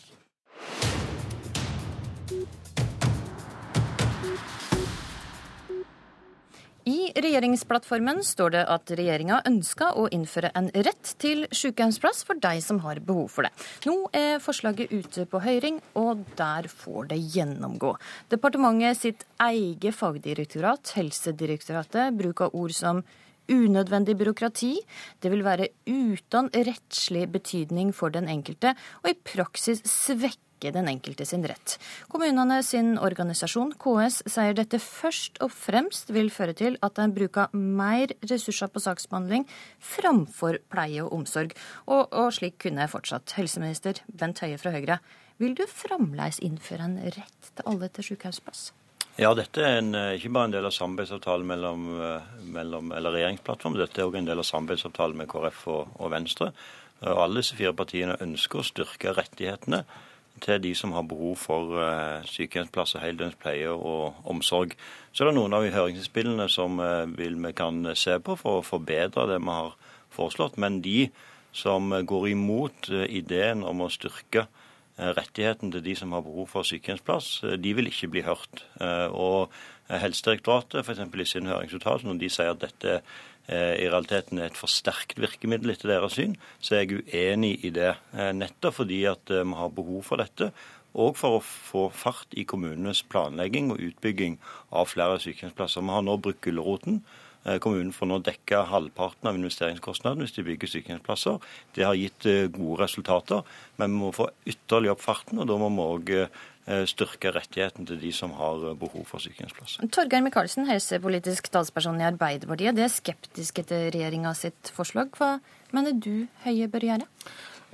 I regjeringsplattformen står det at regjeringa ønsker å innføre en rett til sykehjemsplass for de som har behov for det. Nå er forslaget ute på høring, og der får det gjennomgå. Departementet sitt eget fagdirektorat, Helsedirektoratet, bruker ord som unødvendig byråkrati. Det vil være uten rettslig betydning for den enkelte, og i praksis svekke den enkelte sin rett. Kommunene sin organisasjon, KS, sier dette først og fremst vil føre til at en bruker mer ressurser på saksbehandling framfor pleie og omsorg. Og, og slik kunne jeg fortsatt. Helseminister Bent Høie fra Høyre, vil du fremdeles innføre en rett til alle til sykehusplass? Ja, dette er en, ikke bare en del av samarbeidsavtalen mellom, mellom eller regjeringsplattformen, dette er også en del av samarbeidsavtalen med KrF og, og Venstre. Og alle disse fire partiene ønsker å styrke rettighetene til de som har behov for sykehjemsplass sykehjemsplasser, heldøgns pleie og omsorg. Så er det noen av høringsinnspillene som uh, vi kan se på for å forbedre det vi har foreslått. Men de som går imot ideen om å styrke rettigheten til de som har behov for sykehjemsplass, de vil ikke bli hørt. Og Helsedirektoratet f.eks. i sin høringsuttalelse, når de sier at dette i realiteten er et forsterket virkemiddel etter deres syn, så er jeg uenig i det. Nettopp fordi at vi har behov for dette. Og for å få fart i kommunenes planlegging og utbygging av flere sykehjemsplasser. Vi har nå brukt gulroten. Kommunen får nå dekka halvparten av investeringskostnadene hvis de bygger sykehjemsplasser. Det har gitt gode resultater, men vi må få ytterligere opp farten. Og da må vi òg styrke rettigheten til de som har behov for sykehjemsplass. Torgeir Micaelsen, helsepolitisk talsperson i Arbeiderpartiet. Det er skeptiske til regjeringa sitt forslag. Hva mener du Høie bør gjøre?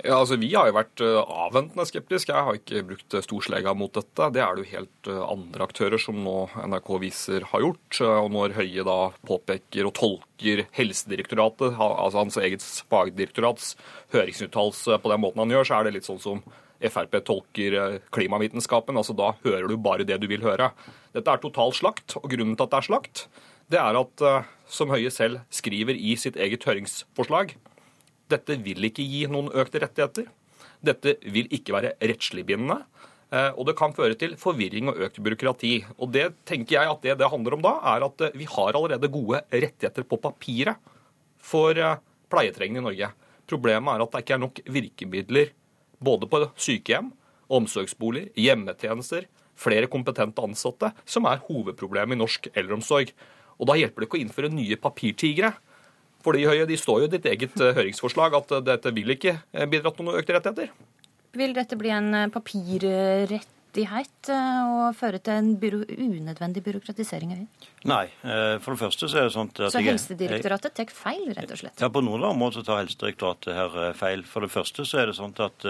Ja, altså Vi har jo vært avventende skeptiske. Jeg har ikke brukt storslega mot dette. Det er det jo helt andre aktører som nå NRK viser har gjort. Og når Høie da påpeker og tolker Helsedirektoratet, altså hans eget fagdirektorats høringsuttalelse på den måten han gjør, så er det litt sånn som Frp tolker klimavitenskapen. altså Da hører du bare det du vil høre. Dette er total slakt, og grunnen til at det er slakt, det er at, som Høie selv skriver i sitt eget høringsforslag, dette vil ikke gi noen økte rettigheter. Dette vil ikke være rettslig bindende. Eh, og det kan føre til forvirring og økt byråkrati. Og det tenker jeg at det det handler om da, er at eh, vi har allerede gode rettigheter på papiret for eh, pleietrengende i Norge. Problemet er at det ikke er nok virkemidler både på sykehjem, omsorgsboliger, hjemmetjenester, flere kompetente ansatte, som er hovedproblemet i norsk eldreomsorg. Og da hjelper det ikke å innføre nye papirtigre. For de står jo i ditt eget høringsforslag at dette vil ikke bidra til noen økte rettigheter. Vil dette bli en eh, papirrettighet eh, og føre til en byro unødvendig byråkratisering? Nei. Eh, for det første så er det sånn at Så Helsedirektoratet tar feil, rett og slett? Ja, på noen områder tar Helsedirektoratet her feil. For det første så er det sånn at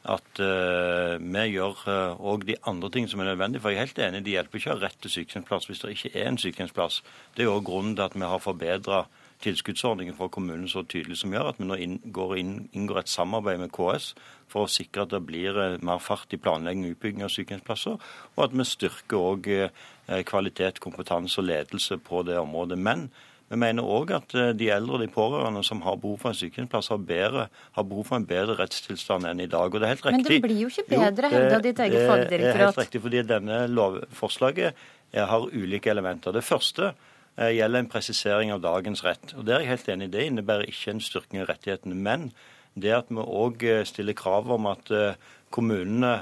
at uh, vi gjør òg uh, de andre ting som er nødvendige. For jeg er helt enig, det hjelper ikke å ha rett til sykehjemsplass hvis det ikke er en sykehjemsplass. Det er jo grunnen til at vi har forbedra tilskuddsordningen for kommunen så tydelig som gjør at vi nå inngår, inngår et samarbeid med KS for å sikre at det blir eh, mer fart i planlegging og utbygging av sykehjemsplasser, og at vi styrker òg eh, kvalitet, kompetanse og ledelse på det området. Men vi mener òg at eh, de eldre og de pårørende som har behov for en sykehjemsplass, har, bedre, har, behov for en bedre rettstilstand enn i dag. Og det er helt riktig. Men den blir jo ikke bedre, hevda ditt eget fagdirektorat. Det er helt riktig, fordi denne lovforslaget har ulike elementer. Det første gjelder en presisering av dagens rett. Og Det er jeg helt enig i. Det innebærer ikke en styrking av rettighetene. Men det at vi òg eh, stiller krav om at eh, kommunene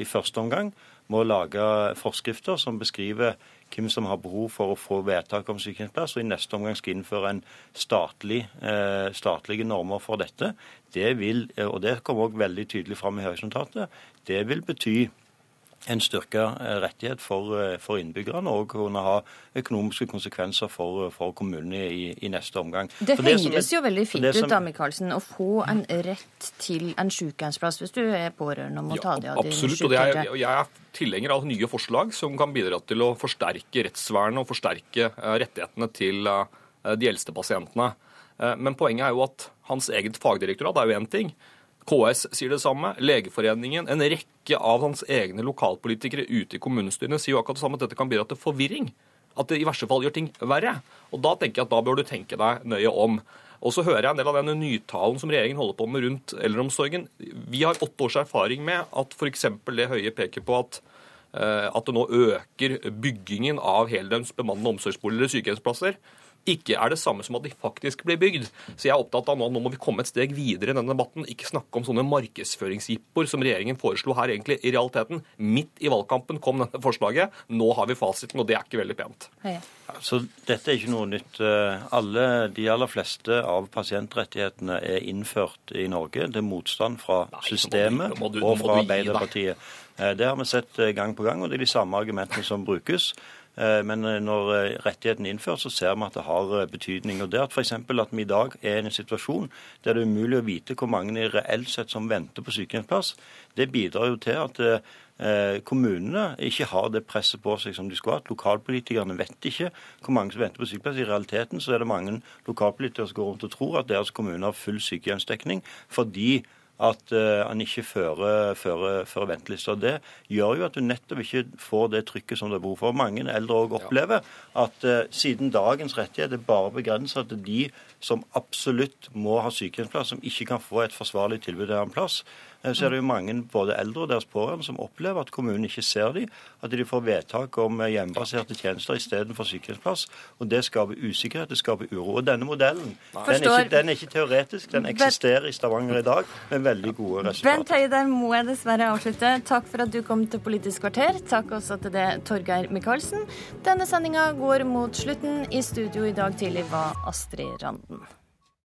i første omgang må lage forskrifter som beskriver hvem som har behov for å få vedtak om sykehjemsplass, og i neste omgang skal innføre en statlig, statlige normer for dette. Det vil, og det kommer også veldig tydelig fram i høringsnotatet, det vil bety en styrka eh, rettighet for, eh, for, innbyggerne og kunne ha økonomiske konsekvenser for, for kommunene i, i, neste omgang. Det, det høres jo veldig fint ut da, Michaelsen, å få en rett til en sykehjemsplass hvis du er pårørende og må ta deg av din Absolutt, og jeg, jeg, er tilhenger av nye forslag som kan bidra til å forsterke rettsvernet og forsterke eh, rettighetene til de eldste pasientene. Men poenget er jo at hans eget fagdirektorat er jo én ting. KS sier det samme. Legeforeningen, en rekke av hans egne lokalpolitikere ute i kommunestyrene sier jo akkurat det samme, at dette kan bidra til forvirring. At det i verste fall gjør ting verre. Og Da tenker jeg at da bør du tenke deg nøye om. Og så hører jeg en del av denne nytalen som regjeringen holder på med rundt eldreomsorgen. Vi har åtte års erfaring med at f.eks. det Høie peker på at eh, at det nå øker byggingen av heldøgns bemannede omsorgsboliger eller sykehjemsplasser ikke er det samme som at de faktisk blir bygd. Så jeg er opptatt av nå nå må vi komme et steg videre i denne debatten. Ikke snakke om sånne markedsføringsjippoer som regjeringen foreslo her egentlig i realiteten. Midt i valgkampen kom dette forslaget. Nå har vi fasiten, og det er ikke veldig pent. Ja, så dette er ikke noe nytt. Eh, alle, de aller fleste av pasientrettighetene er innført i Norge. Det er motstand fra systemet og fra Arbeiderpartiet. Eh, det har vi sett eh, gang på gang, og det er de samme argumentene som brukes. Eh, men eh, når eh, rettigheten er innført, så ser vi at det har betydning. Og det at f.eks. at vi i dag er i en situasjon der det er umulig å vite hvor mange reelt sett som venter på sykehjemsplass, det bidrar jo til at kommunene ikke har det presset på seg som de skulle hatt. Lokalpolitikerne vet ikke hvor mange som venter på sykehjemsplass. I realiteten så er det mange lokalpolitikere som går rundt og tror at deres kommune har full sykehjemsdekning fordi at uh, han ikke fører, fører, fører ventelister. Det gjør jo at du nettopp ikke får det trykket som det er behov for. Mange eldre òg opplever at uh, siden dagens rettighet er bare begrenset til de som absolutt må ha sykehjemsplass, som ikke kan få et forsvarlig tilbud der en plass, så er det jo mange, både eldre og deres pårørende, som opplever at kommunen ikke ser dem. At de får vedtak om eh, hjemmebaserte tjenester istedenfor sykehjemsplass. Og det skaper usikkerhet, det skaper uro. Og denne modellen den er, ikke, den er, ikke, teoretisk, den eksisterer i Stavanger i dag med veldig gode resultater. Bent Høie, der må jeg dessverre avslutte. Takk for at du kom til Politisk kvarter. Takk også til det, Torgeir Micaelsen. Denne sendinga går mot slutten. I studio i dag tidlig var Astrid Randen.